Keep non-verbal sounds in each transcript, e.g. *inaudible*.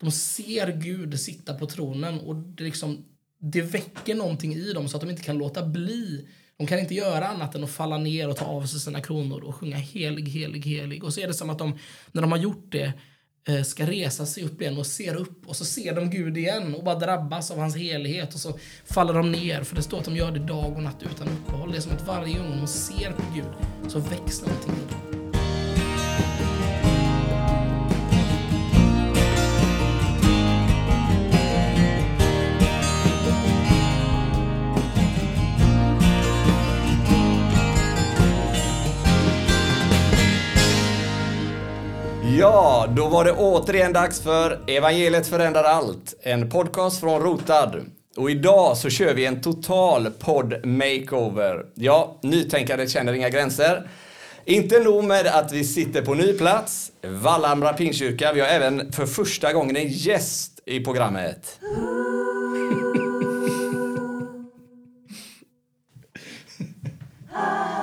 de ser Gud sitta på tronen och det, liksom, det väcker någonting i dem så att de inte kan låta bli. De kan inte göra annat än att falla ner och ta av sig sina kronor och sjunga helig, helig, helig. Och så är det som att de, när de har gjort det, eh, ska resa sig upp igen och ser upp och så ser de Gud igen och bara drabbas av hans helighet och så faller de ner för det står att de gör det dag och natt utan uppehåll. Det är som att varje gång de ser på Gud så växer någonting i dem. Ja, då var det återigen dags för Evangeliet förändrar allt. En podcast från Rotad. Och idag så kör vi en total podd makeover. Ja, nytänkandet känner inga gränser. Inte nog med att vi sitter på ny plats, Vallhamra Pingstkyrka. Vi har även för första gången en gäst i programmet. *laughs* *laughs*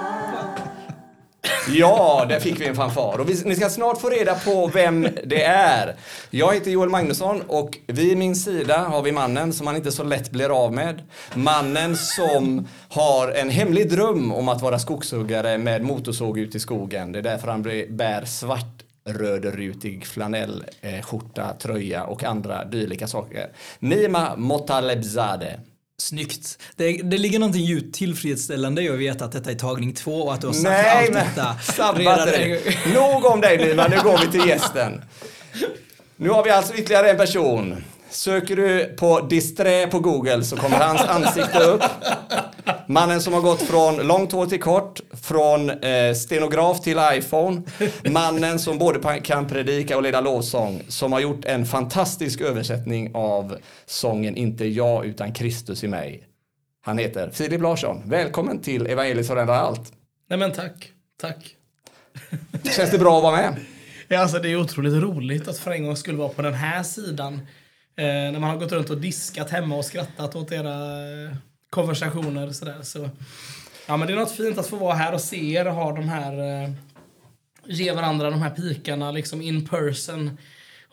Ja, där fick vi en fanfar. Och vi, ni ska snart få reda på vem det är. Jag heter Joel Magnusson och vid min sida har vi mannen som man inte så lätt blir av med. Mannen som har en hemlig dröm om att vara skogshuggare med motorsåg ut i skogen. Det är därför han bär svart rödrutig flanellskjorta, eh, tröja och andra dylika saker. Nima Motalebzadeh. Snyggt. Det, det ligger någonting djupt tillfredsställande i att veta att detta är tagning två och att du har sagt Nej, allt detta sabbat dig. Nog om dig Nima, nu går vi till gästen. Nu har vi alltså ytterligare en person. Söker du på disträ på Google så kommer hans ansikte upp. Mannen som har gått från långt hår till kort, från eh, stenograf till iPhone. Mannen som både kan predika och leda lovsång. Som har gjort en fantastisk översättning av sången Inte jag utan Kristus i mig. Han heter Filip Larsson. Välkommen till Evangeliet förändrar allt. Nej men tack. Tack. Känns det bra att vara med? Ja, alltså, det är otroligt roligt att för en gång skulle vara på den här sidan. Eh, när man har gått runt och diskat hemma och skrattat åt era konversationer och Sådär. Så, ja, men det är något fint att få vara här och se er ha de här... Eh, ge varandra de här pikarna liksom in person.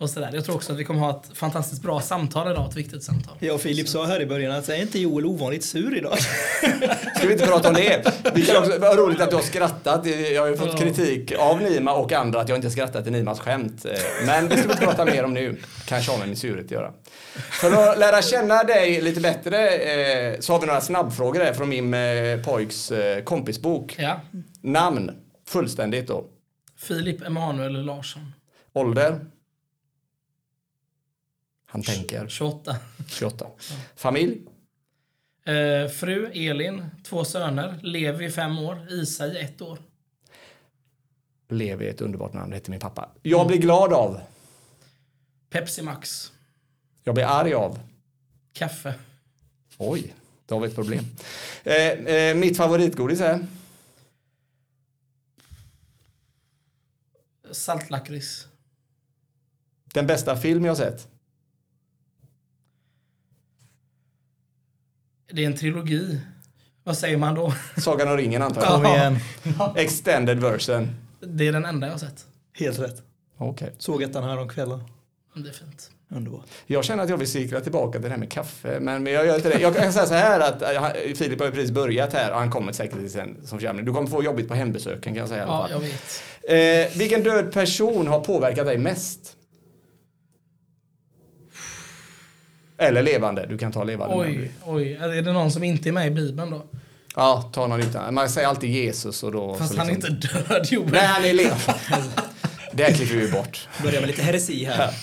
Och sådär. Jag tror också att vi kommer ha ett fantastiskt bra samtal idag, ett viktigt samtal. Jag och Filip sa här i början att är inte Joel ovanligt sur idag? *laughs* Ska vi inte prata om det? Vi kan också, vad roligt att du har skrattat. Jag har ju fått kritik av Nima och andra att jag inte skrattat till Nimas skämt. Men det ska vi inte prata mer om nu. Kanske har med min surhet att göra. För att lära känna dig lite bättre eh, så har vi några snabbfrågor här från min eh, pojks eh, kompisbok. Ja. Namn, fullständigt då. Filip Emanuel Larsson. Ålder? Han tänker. 28. 28. Familj? Eh, fru Elin, två söner. Levi fem år, Isa i ett år. Levi är ett underbart namn, det heter min pappa. Jag blir glad av? Pepsi Max. Jag blir arg av? Kaffe. Oj, då har vi ett problem. Eh, eh, mitt favoritgodis är? Saltlakrits. Den bästa film jag sett? Det är en trilogi. Vad säger man då? Sagan om ringen antar jag. Kom igen. *laughs* Extended version. Det är den enda jag har sett. Helt rätt. Okej. Okay. Såg ettan här om kvällen. Det är fint. Underbart. Jag känner att jag vill cykla tillbaka till det här med kaffe, men, jag gör inte det. Jag kan säga så här att äh, Filip har ju precis börjat här och han kommer säkert till sen som församling. Du kommer få jobbigt på hembesöken kan jag säga i alla fall. Ja, jag vet. Eh, vilken död person har påverkat dig mest? Eller levande, du kan ta levande. Oj, oj. Är det någon som inte är med i Bibeln då? Ja, ta någon utan. Man säger alltid Jesus och då... Fast han liksom... är inte död, jo. Nej, han är levande. Det klipper vi bort. Börjar med lite heresi här.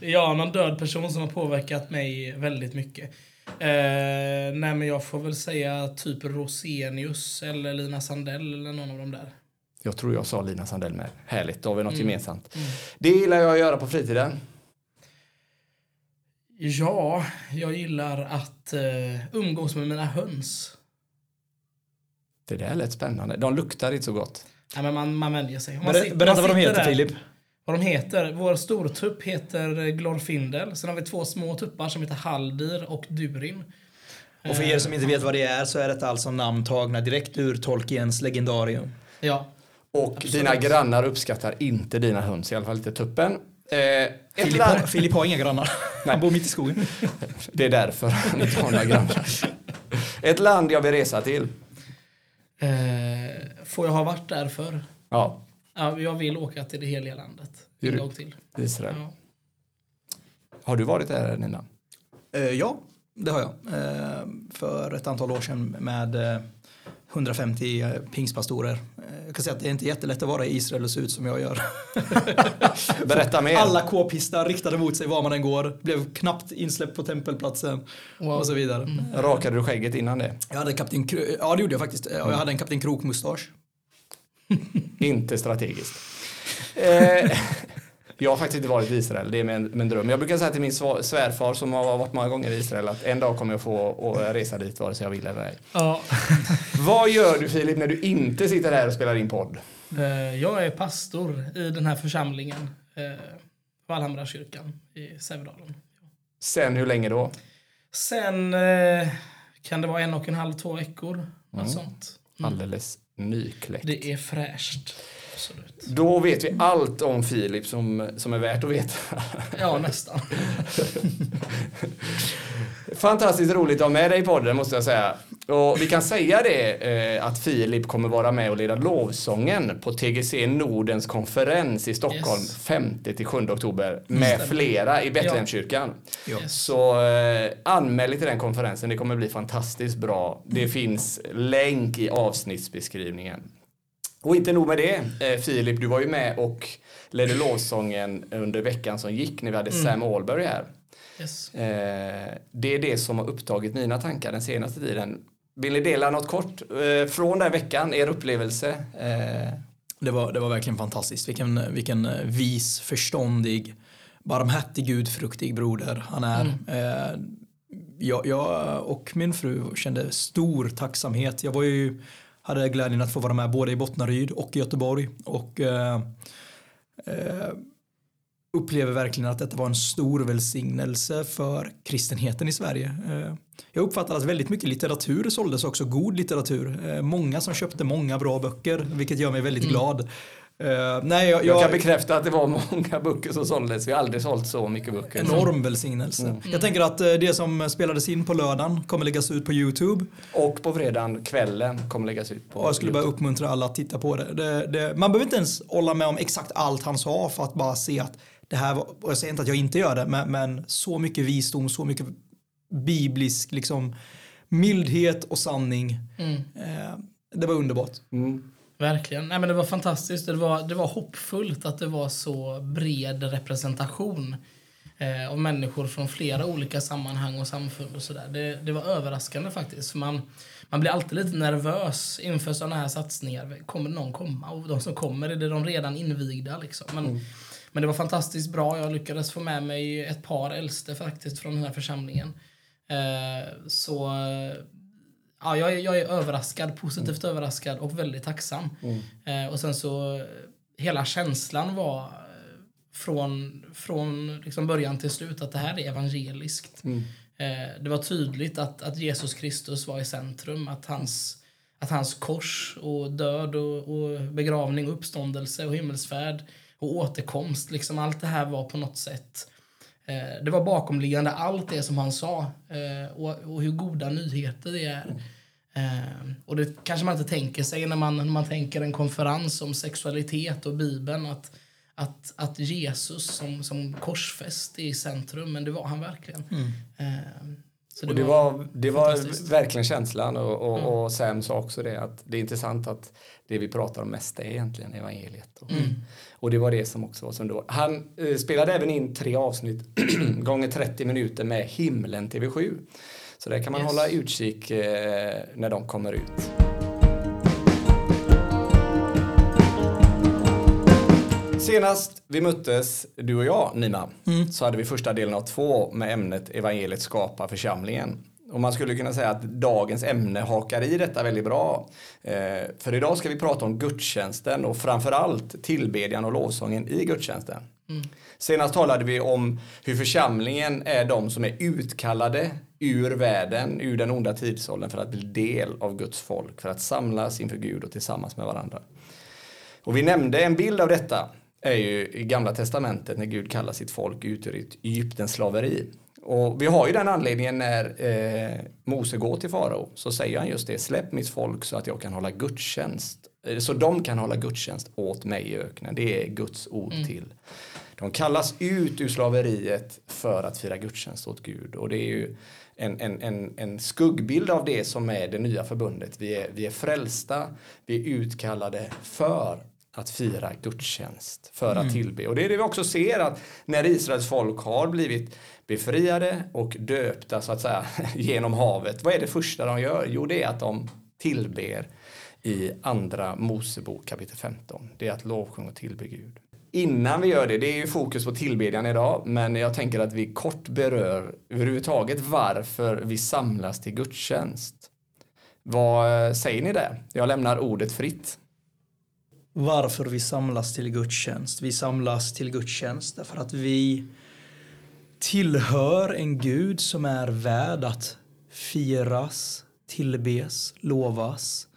*clears throat* ja, någon död person som har påverkat mig väldigt mycket. Eh, nej, men jag får väl säga typ Rosenius eller Lina Sandell eller någon av dem där. Jag tror jag sa Lina Sandell med. Härligt, då har vi något mm. gemensamt. Mm. Det gillar jag att göra på fritiden. Ja, jag gillar att uh, umgås med mina höns. Det där lät spännande. De luktar inte så gott. Nej, men man, man vänjer sig. Man Berätta, berätta vad de heter, där, Filip. Vad de heter? Vår stortupp heter Glorfindel. Sen har vi två små tuppar som heter Haldir och Durin. Och för er som inte vet vad det är så är detta alltså namn tagna direkt ur Tolkiens legendarium. Ja. Och Absolut. dina grannar uppskattar inte dina höns, i alla fall inte tuppen. Eh, ett Filip, har, Filip har inga grannar. Han bor mitt i skogen. det är därför han inte har några grannar. Ett land jag vill resa till. Eh, får jag ha varit där för? Ja, Ja, jag vill åka till det heliga landet. En gång till. Israel. Ja. Har du varit där Nina? Eh, ja, det har jag. Eh, för ett antal år sedan med eh, 150 eh, pingstpastorer. Eh, jag kan säga att det är inte jättelätt att vara i Israel och se ut som jag gör. *laughs* Berätta mer. Alla k-pistar riktade mot sig var man än går. Blev knappt insläppt på tempelplatsen Wow. och så vidare. Rakade du skägget innan det? Jag hade kapten Kro- ja det gjorde jag faktiskt. Och jag hade en kapten Krok-mustasch. Inte strategiskt. *laughs* Jag har faktiskt inte varit i Israel, det är min, min dröm. Jag brukar säga till min svärfar som har varit många gånger i Israel att en dag kommer jag få resa dit vare sig jag vill eller ej. Ja. *laughs* Vad gör du Filip när du inte sitter här och spelar in podd? Eh, jag är pastor i den här församlingen. Eh, Vallhamrakyrkan i Sävedalen. Sen hur länge då? Sen eh, kan det vara en och en halv, två veckor. Något sånt. Alldeles nykläckt. Det är fräscht. Absolut. Då vet vi allt om Filip som, som är värt att veta. *laughs* Ja, nästan. *laughs* Fantastiskt roligt att ha med dig i podden måste jag säga. Och vi kan säga det eh, att Filip kommer vara med och leda lovsången på TGC Nordens konferens i Stockholm Yes. 5 till 7 oktober med flera i Betlehemskyrkan. Ja. Yes. Så eh, anmäl dig till den konferensen, det kommer bli fantastiskt bra. Det finns länk i avsnittsbeskrivningen. Och inte nog med det, eh, Filip, du var ju med och ledde lovsången under veckan som gick när vi hade Sam Allberg här. Yes. Eh, det är det som har upptagit mina tankar den senaste tiden. Vill ni dela något kort eh, från den veckan, er upplevelse? Eh, Det var, det var verkligen fantastiskt. Vilken, vilken eh, vis, förståndig, barmhärtig, gudfruktig broder han är. Eh, jag, jag och min fru kände stor tacksamhet. Jag var ju, hade glädjen att få vara med både i Bottnaryd och i Göteborg. Och eh, eh, upplever verkligen att detta var en stor välsignelse för kristenheten i Sverige. Eh, Jag uppfattar att väldigt mycket litteratur såldes också, god litteratur. Eh, Många som köpte många bra böcker, vilket gör mig väldigt glad. Eh, nej, jag, jag kan jag, bekräfta att det var många böcker som såldes. Vi har aldrig sålt så mycket böcker. enorm välsignelse. Jag tänker att eh, det som spelades in på lördagen kommer läggas ut på Youtube. Och på fredagen, kvällen, kommer läggas ut på Och jag skulle bara uppmuntra alla att titta på det. det, det man behöver inte ens hålla med om exakt allt han sa för att bara se att det här var, och jag säger inte att jag inte gör det, men, men så mycket visdom, så mycket biblisk liksom mildhet och sanning. Eh, det var underbart. Mm. Verkligen. Nej, men det var fantastiskt. Det var, det var hoppfullt att det var så bred representation eh, av människor från flera olika sammanhang och samfund. och så där. Det, det var överraskande faktiskt. För man, man blir alltid lite nervös inför sådana här satsningar. Kommer någon komma? Och de som kommer, är det de redan invigda? Liksom. Men, men det var fantastiskt bra. Jag lyckades få med mig ett par äldste faktiskt från den här församlingen. Eh, så ja, jag, är, jag är överraskad, positivt överraskad och väldigt tacksam. Eh, och sen så, hela känslan var eh, från, från liksom början till slut att det här är evangeliskt. Eh, det var tydligt att, att Jesus Kristus var i centrum, att hans, att hans kors och död och, och begravning och uppståndelse och himmelsfärd och återkomst, liksom allt det här var på något sätt Eh, det var bakomliggande allt det som han sa eh, och, och hur goda nyheter det är. Eh, och det kanske man inte tänker sig när man, när man tänker en konferens om sexualitet och Bibeln att, att, att Jesus som, som korsfäst är i centrum, men det var han verkligen. Eh, så Och det var, det var verkligen känslan och, och, och Sam sa också det att det är intressant att det vi pratar om mest är egentligen evangeliet. Och, och det var det som också var så underbart. Han eh, spelade även in tre avsnitt *clears throat* gånger 30 minuter med Himlen TV7. Så där kan man Yes. hålla utkik eh, när de kommer ut. Senast vi möttes, du och jag, Nina, så hade vi första delen av två med ämnet evangeliet skapar församlingen. Och man skulle kunna säga att dagens ämne hakar i detta väldigt bra. Eh, för idag ska vi prata om gudstjänsten och framförallt tillbedjan och lovsången i gudstjänsten. Senast talade vi om hur församlingen är de som är utkallade ur världen, ur den onda tidsåldern för att bli del av Guds folk, för att samlas inför Gud och tillsammans med varandra. Och vi nämnde en bild av detta. är ju i gamla testamentet när Gud kallar sitt folk ut ur Egyptens slaveri. Och vi har ju den anledningen när eh, Mose går till farao så säger han just det, släpp mitt folk så att jag kan hålla gudstjänst. Eh, så de kan hålla gudstjänst åt mig i öknen. Det är Guds ord mm. till. De kallas ut ur slaveriet för att fira gudstjänst åt Gud. Och det är ju en, en, en, en skuggbild av det som är det nya förbundet. Vi är, vi är frälsta, vi är utkallade för att fira gudstjänst, för att mm. tillbe. Och det är det vi också ser att när Israels folk har blivit befriade och döpta så att säga *laughs* genom havet. Vad är det första de gör? Jo, det är att de tillber i andra Mosebok kapitel 15. Det är att lovsjunga och tillbe Gud. Innan vi gör det, det är ju fokus på tillbedjan idag, men jag tänker att vi kort berör överhuvudtaget varför vi samlas till gudstjänst. Vad eh, säger ni där? Jag lämnar ordet fritt. Varför vi samlas till gudstjänst? Vi samlas till gudstjänst därför att vi tillhör en Gud som är värd att firas, tillbes, lovas.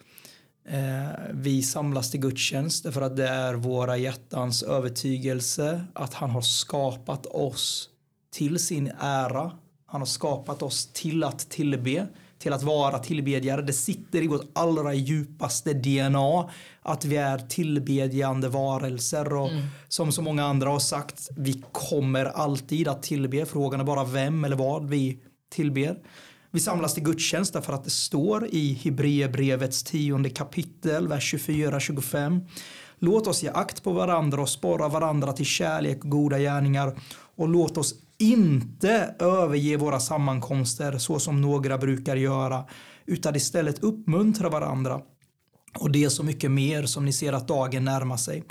Eh, vi samlas till gudstjänst därför att det är våra hjärtans övertygelse att han har skapat oss till sin ära. Han har skapat oss till att tillbe, till att vara tillbedjare. Det sitter i vårt allra djupaste DNA att vi är tillbedjande varelser och mm. som så många andra har sagt, vi kommer alltid att tillbe. Frågan är bara vem eller vad vi tillber. Vi samlas till gudstjänst därför att det står i Hebreerbrevets tionde kapitel, vers 24-25. Låt oss ge akt på varandra och spara varandra till kärlek och goda gärningar och låt oss inte överge våra sammankomster så som några brukar göra utan istället uppmuntra varandra och det är så mycket mer som ni ser att dagen närmar sig.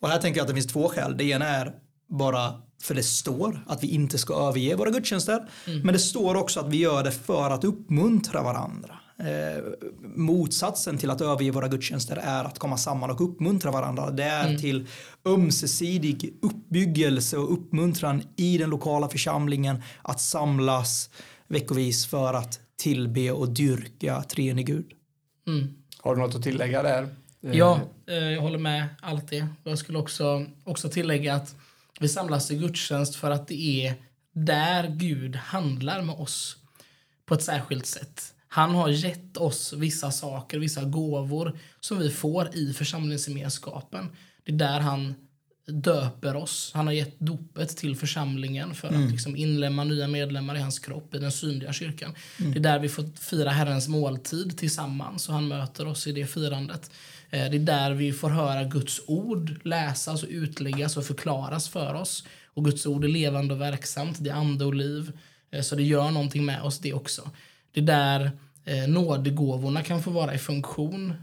Och här tänker jag att det finns två skäl. Det ena är bara för det står att vi inte ska överge våra gudstjänster. Mm. Men det står också att vi gör det för att uppmuntra varandra. Eh, motsatsen till att överge våra gudstjänster är att komma samman och uppmuntra varandra. Det är mm. till ömsesidig uppbyggelse och uppmuntran i den lokala församlingen att samlas veckovis för att tillbe och dyrka treenig Gud. Mm. Har du något att tillägga där? Ja, eh, jag håller med allt det. Jag skulle också, också tillägga att vi samlas i gudstjänst för att det är där Gud handlar med oss på ett särskilt sätt. Han har gett oss vissa saker, vissa gåvor som vi får i församlingsgemenskapen. Det är där han döper oss. Han har gett dopet till församlingen för mm. att liksom inlemma nya medlemmar i hans kropp i den synliga kyrkan. Mm. Det är där vi får fira Herrens måltid tillsammans och han möter oss i det firandet. Eh, det är där vi får höra Guds ord läsas och utläggas och förklaras för oss. Och Guds ord är levande och verksamt, det är ande och liv. Eh, så det gör någonting med oss det också. Det är där eh, nådegåvorna kan få vara i funktion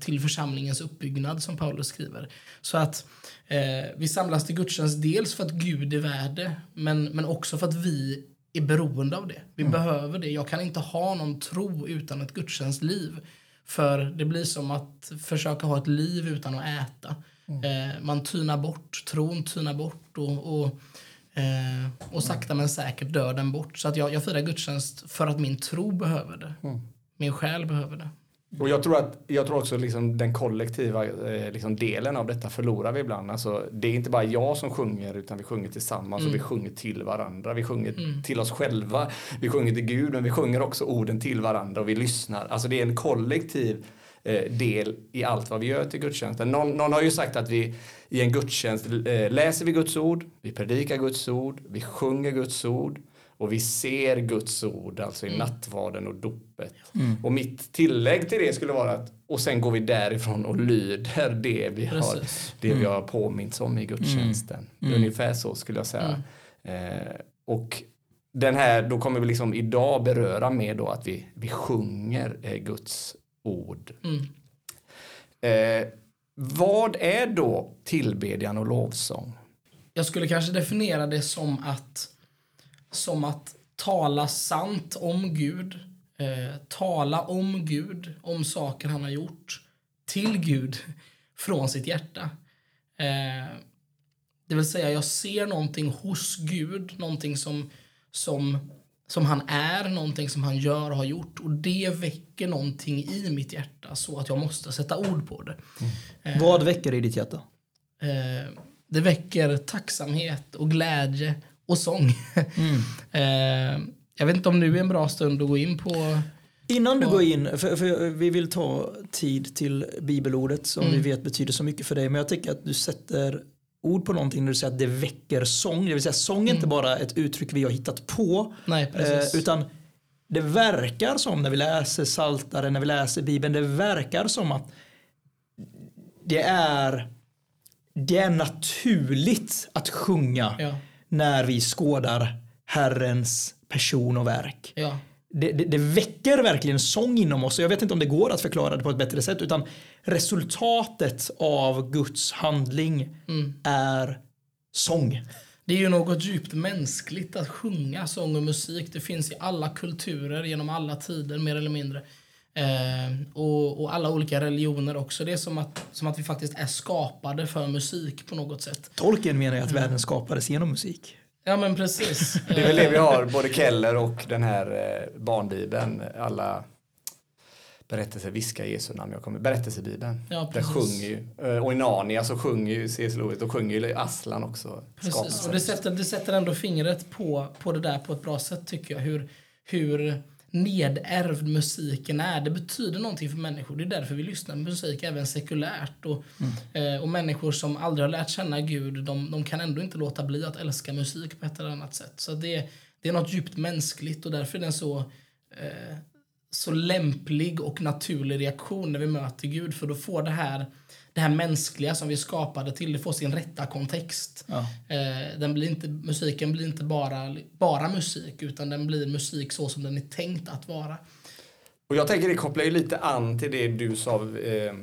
till församlingens uppbyggnad som Paulus skriver. Så att Eh, vi samlas till gudstjänst dels för att Gud är värd det, men, men också för att vi är beroende av det. Vi mm. behöver det. Jag kan inte ha någon tro utan ett gudstjänstliv. För det blir som att försöka ha ett liv utan att äta. Mm. Eh, man tynar bort, tron tynar bort och, och, eh, och sakta men säkert dör den bort. Så att jag, jag firar gudstjänst för att min tro behöver det. Mm. Min själ behöver det. Och jag tror, att, jag tror också liksom den kollektiva eh, liksom delen av detta förlorar vi ibland. Alltså, det är inte bara jag som sjunger utan vi sjunger tillsammans mm. och vi mm. sjunger till varandra. Vi sjunger mm. till oss själva. Vi sjunger till Gud men vi sjunger också orden till varandra och vi lyssnar. Alltså det är en kollektiv eh, del i allt vad vi gör till gudstjänsten. Någon, någon har ju sagt att vi i en gudstjänst eh, läser vi Guds ord, vi predikar Guds ord, vi sjunger Guds ord och vi ser Guds ord, alltså i mm. nattvarden och dopet. Mm. Och mitt tillägg till det skulle vara att och sen går vi därifrån och lyder det vi har, det mm. vi har påminns om i gudstjänsten. Mm. Ungefär så skulle jag säga. Mm. Eh, och den här, då kommer vi liksom idag beröra med då att vi, vi sjunger eh, Guds ord. Mm. Eh, vad är då tillbedjan och lovsång? Jag skulle kanske definiera det som att som att tala sant om Gud, eh, tala om Gud, om saker han har gjort, till Gud *laughs* från sitt hjärta. Eh, det vill säga, jag ser någonting hos Gud, någonting som, som, som han är, någonting som han gör och har gjort. Och det väcker någonting i mitt hjärta så att jag måste sätta ord på det. Mm. Eh, Vad väcker i ditt hjärta? Eh, det väcker tacksamhet och glädje och sång. *laughs* eh, jag vet inte om nu är en bra stund att gå in på Innan du går in, för, för vi vill ta tid till bibelordet som Mm. vi vet betyder så mycket för dig. Men jag tycker att du sätter ord på någonting när du säger att det väcker sång. Det vill säga sång är inte bara ett uttryck vi har hittat på. Mm. Nej, precis. Eh, utan det verkar som när vi läser Saltaren, när vi läser Bibeln, det verkar som att det är, det är naturligt att sjunga Ja. När vi skådar Herrens person och verk. Ja. Det, det, det väcker verkligen sång inom oss. och Jag vet inte om det går att förklara det på ett bättre sätt. Utan resultatet av Guds handling är sång. Det är ju något djupt mänskligt att sjunga sång och musik. Det finns i alla kulturer genom alla tider mer eller mindre. Eh, och, och alla olika religioner också. Det är som att, som att vi faktiskt är skapade för musik på något sätt. Tolkien menar ju att världen skapades genom musik. Ja men precis. *laughs* Det är väl det vi har, både Keller och den här eh, barnbibeln, alla berättelser, viska Jesu namn, jag kommer, berättelsebibeln. Ja, Där precis. sjunger ju, eh, och i Narnia så sjunger ju C.S. Lewis, och sjunger ju Aslan också. Precis, och det sätter, det sätter ändå fingret på, på det där på ett bra sätt tycker jag. Hur, hur nedärvd musiken är. Det betyder någonting för människor. Det är därför vi lyssnar på musik även sekulärt. Och, eh, och människor som aldrig har lärt känna Gud, de, de kan ändå inte låta bli att älska musik på ett eller annat sätt. Så det, det är något djupt mänskligt och därför är den så eh, så lämplig och naturlig reaktion när vi möter Gud för då får det här, det här mänskliga som vi skapade till, det får sin rätta kontext. Ja. Eh, den blir inte, musiken blir inte bara, bara musik utan den blir musik så som den är tänkt att vara. Och jag tänker det kopplar ju lite an till det du sa, eh,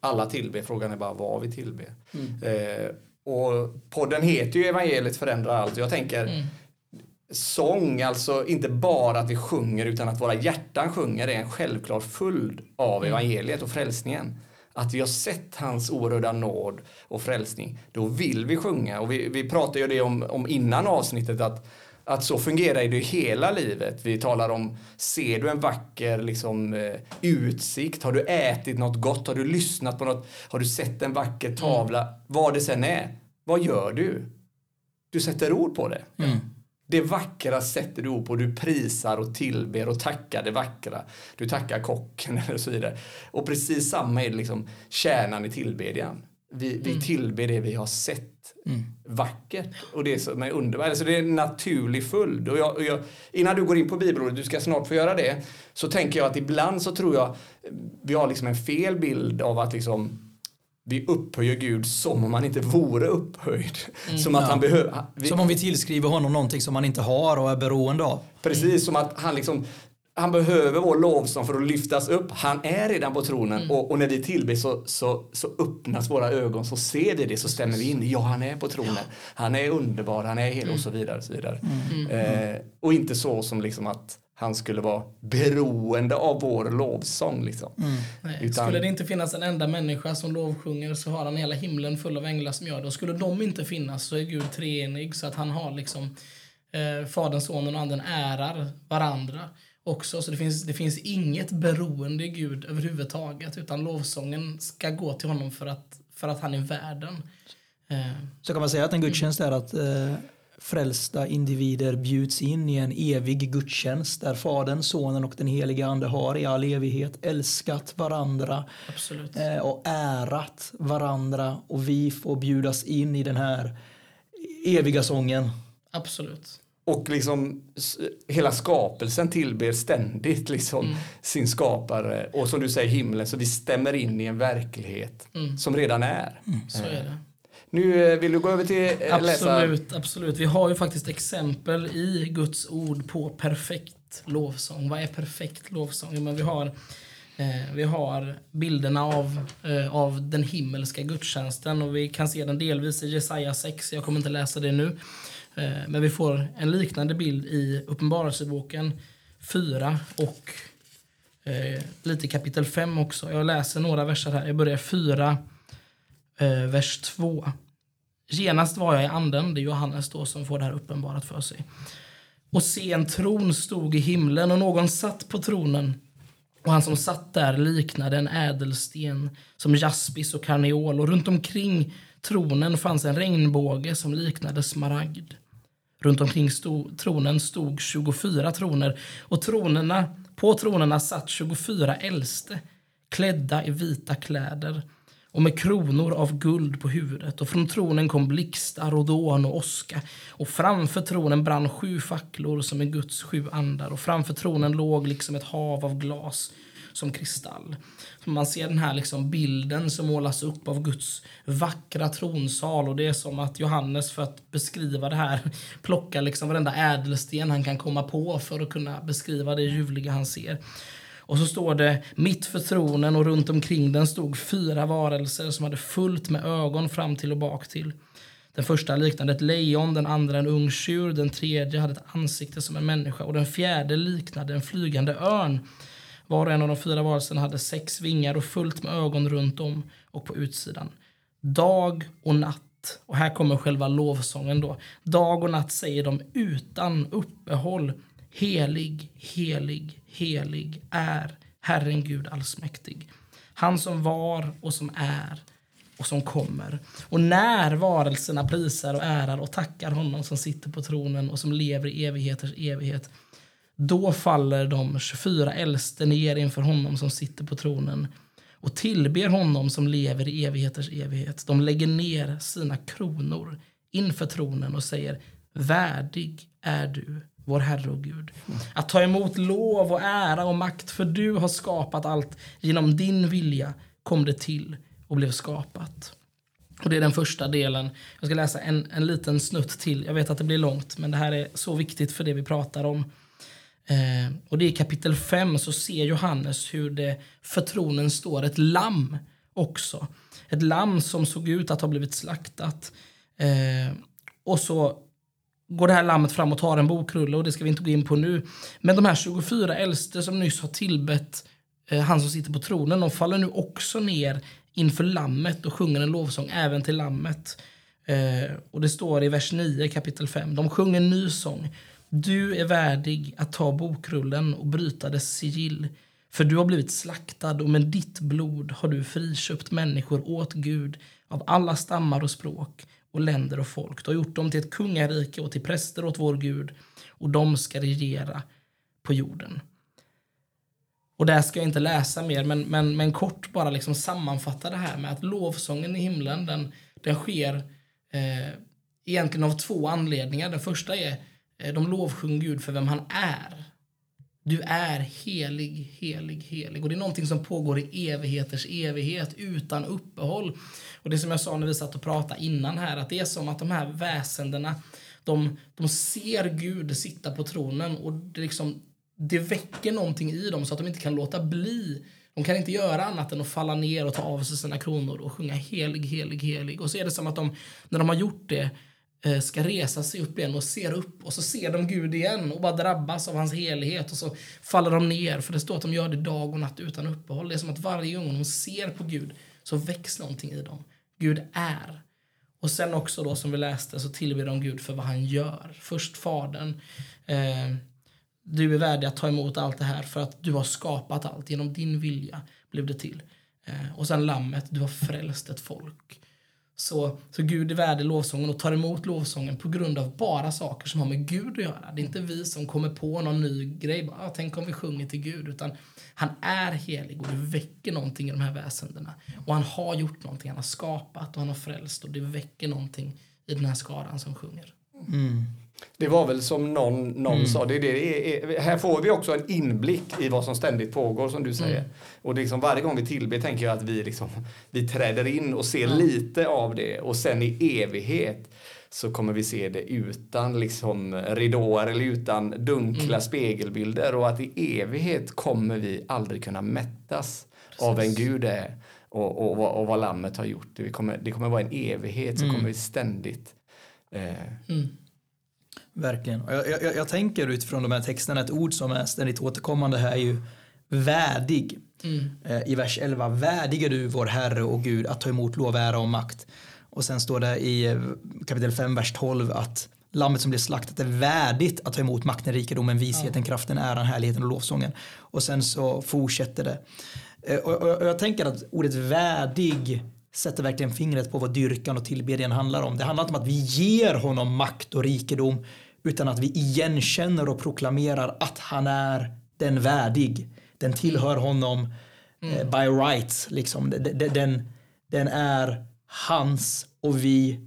alla tillber, frågan är bara vad vi tillber. Eh, och podden heter ju Evangeliet förändrar allt. Jag tänker sång, alltså inte bara att vi sjunger utan att våra hjärtan sjunger är en självklar följd av evangeliet och frälsningen. Att vi har sett hans oerhörda nåd och frälsning, då vill vi sjunga. Och vi, vi pratade ju det om, om innan avsnittet att att så fungerar det i hela livet. Vi talar om, ser du en vacker liksom, eh, utsikt? Har du ätit något gott? Har du lyssnat på något? Har du sett en vacker tavla? Vad det sen är. Vad gör du? Du sätter ord på det. Det vackra sätter du ord på. Du prisar och tillber och tackar det vackra. Du tackar kocken *laughs* eller så vidare. Och precis samma är det liksom kärnan i tillbedjan. Vi, vi tillber det vi har sett vackert och det som är underbart. Alltså det är en naturlig följd. Och jag, och jag, innan du går in på bibelordet, du ska snart få göra det, så tänker jag att ibland så tror jag vi har liksom en fel bild av att liksom vi upphöjer Gud som om han inte vore upphöjd. som att Ja. han behöver... vi- Som om vi tillskriver honom någonting som han inte har och är beroende av. Precis som att han liksom han behöver vår lovsång för att lyftas upp. Han är redan på tronen och, och när vi tillber så, så, så öppnas våra ögon så ser vi det så stämmer vi in. Ja, han är på tronen. Han är underbar, han är hel och så vidare. Och, så vidare. Eh, och inte så som liksom att han skulle vara beroende av vår lovsång. Liksom. Nej. Utan- Skulle det inte finnas en enda människa som lovsjunger så har han hela himlen full av änglar som gör det. Och skulle de inte finnas så är Gud treenig så att han har liksom eh, Fadern, Sonen och Anden ärar varandra också. Så det finns, det finns inget beroende i Gud överhuvudtaget utan lovsången ska gå till honom för att, för att han är världen. Eh, Så kan man säga att en gudstjänst är att eh, frälsta individer bjuds in i en evig gudstjänst där Fadern, Sonen och den helige Ande har i all evighet älskat varandra absolut. eh, och ärat varandra och vi får bjudas in i den här eviga sången. Absolut. Och liksom hela skapelsen tillber ständigt liksom sin skapare. Och som du säger himlen, så vi stämmer in i en verklighet som redan är. Så är det. Nu eh, vill du gå över till eh, läsa... Absolut, absolut. Vi har ju faktiskt exempel i Guds ord på perfekt lovsång. Vad är perfekt lovsång? Men vi har, eh, vi har bilderna av, eh, av den himmelska gudstjänsten och vi kan se den delvis i Jesaja 6. Jag kommer inte läsa det nu. Eh, men vi får en liknande bild i Uppenbarelseboken 4 och eh, lite i kapitel 5 också. Jag läser några verser här. Jag börjar 4, eh, vers 2. Genast var jag i anden, det är Johannes då som får det här uppenbarat för sig. Och se en tron stod i himlen och någon satt på tronen. Och han som satt där liknade en ädelsten som jaspis och karneol och runt omkring tronen fanns en regnbåge som liknade smaragd. Runt omkring stod, tronen stod 24 troner och tronerna, på tronerna satt 24 äldste klädda i vita kläder och med kronor av guld på huvudet och från tronen kom blixtar och dån och åska och framför tronen brann sju facklor som är Guds sju andar och framför tronen låg liksom ett hav av glas som kristall. Man ser den här liksom bilden som målas upp av Guds vackra tronsal och det är som att Johannes för att beskriva det här *laughs* plockar liksom varenda ädelsten han kan komma på för att kunna beskriva det ljuvliga han ser. Och så står det mitt för tronen och runt omkring den stod fyra varelser som hade fullt med ögon fram till och bak till. Den första liknade ett lejon, den andra en ung tjur, den tredje hade ett ansikte som en människa och den fjärde liknade en flygande örn. Var och en av de fyra varelserna hade sex vingar och fullt med ögon runt om och på utsidan. Dag och natt, och här kommer själva lovsången då. Dag och natt säger de utan uppehåll. Helig, helig, helig är Herren Gud allsmäktig. Han som var och som är och som kommer. Och när varelserna prisar och ärar och tackar honom som sitter på tronen och som lever i evigheters evighet då faller de 24 äldste ner inför honom som sitter på tronen och tillber honom som lever i evigheters evighet. De lägger ner sina kronor inför tronen och säger Värdig är du, vår Herre och Gud, att ta emot lov och ära och makt, för du har skapat allt. Genom din vilja kom det till och blev skapat. Och Det är den första delen. Jag ska läsa en, en liten snutt till. Jag vet att det blir långt, men det här är så viktigt för det vi pratar om. Eh, och det är i kapitel 5 så ser Johannes hur det för tronen står ett lamm också. Ett lamm som såg ut att ha blivit slaktat. Eh, och så går det här lammet fram och tar en bokrulle och det ska vi inte gå in på nu. Men de här 24 äldste som nyss har tillbett eh, han som sitter på tronen, de faller nu också ner inför lammet och sjunger en lovsång även till lammet. Eh, och det står i vers 9 kapitel 5. De sjunger en ny sång. Du är värdig att ta bokrullen och bryta dess sigill. För du har blivit slaktad och med ditt blod har du friköpt människor åt Gud av alla stammar och språk och länder och folk. Du har gjort dem till ett kungarike och till präster åt vår Gud och de ska regera på jorden. Och där ska jag inte läsa mer, men, men, men kort bara liksom sammanfatta det här med att lovsången i himlen, den, den sker eh, egentligen av två anledningar. Den första är Eh, de lovsjunger Gud för vem han är. Du är helig, helig, helig. Och det är någonting som pågår i evigheters evighet utan uppehåll. Och det som jag sa när vi satt och pratade innan här, att det är som att de här väsendena, de, de ser Gud sitta på tronen och det, liksom, det väcker någonting i dem så att de inte kan låta bli. De kan inte göra annat än att falla ner och ta av sig sina kronor och sjunga helig, helig, helig. Och så är det som att de, när de har gjort det, Eh, ska resa sig upp igen och ser upp och så ser de Gud igen och bara drabbas av hans helighet och så faller de ner för det står att de gör det dag och natt utan uppehåll. Det är som att varje gång de ser på Gud så väcks någonting i dem. Gud är. Och sen också då som vi läste så tillber de Gud för vad han gör. Först Fadern. Eh, du är värdig att ta emot allt det här för att du har skapat allt. Genom din vilja blev det till. Eh, och sen Lammet, du har frälst ett folk. Så, så Gud är värdig lovsången och tar emot lovsången på grund av bara saker som har med Gud att göra. Det är inte vi som kommer på någon ny grej. Bara, ah, tänk om vi sjunger till Gud. Utan han är helig och det väcker någonting i de här väsendena. Och han har gjort någonting. Han har skapat och han har frälst och det väcker någonting i den här skaran som sjunger. Mm. Det var väl som någon, någon mm. sa, det, det, är, här får vi också en inblick i vad som ständigt pågår som du säger. Mm. Och liksom varje gång vi tillber tänker jag att vi, liksom, *laughs* vi träder in och ser mm. lite av det och sen i evighet så kommer vi se det utan liksom ridåer eller utan dunkla mm. spegelbilder och att i evighet kommer vi aldrig kunna mättas Precis. av en Gud är och, och, och, och vad lammet har gjort. Det kommer, det kommer vara en evighet så mm. kommer vi ständigt eh, mm. Verkligen. Jag, jag, jag, tänker utifrån de här texterna, ett ord som är ständigt återkommande här är ju värdig. Mm. Eh, I vers 11, värdig är du vår Herre och Gud att ta emot lov, ära och makt. Och sen står det i eh, kapitel 5, vers 12 att lammet som blir slaktat är värdigt att ta emot makten, rikedomen, visheten, ja. kraften, äran, härligheten och lovsången. Och sen så fortsätter det. Eh, och, och, och jag tänker att ordet värdig sätter verkligen fingret på vad dyrkan och tillbedjan handlar om. Det handlar inte om att vi ger honom makt och rikedom utan att vi igenkänner och proklamerar att han är den värdig. Den tillhör honom eh, by rights. Liksom. Den, den, den är hans och vi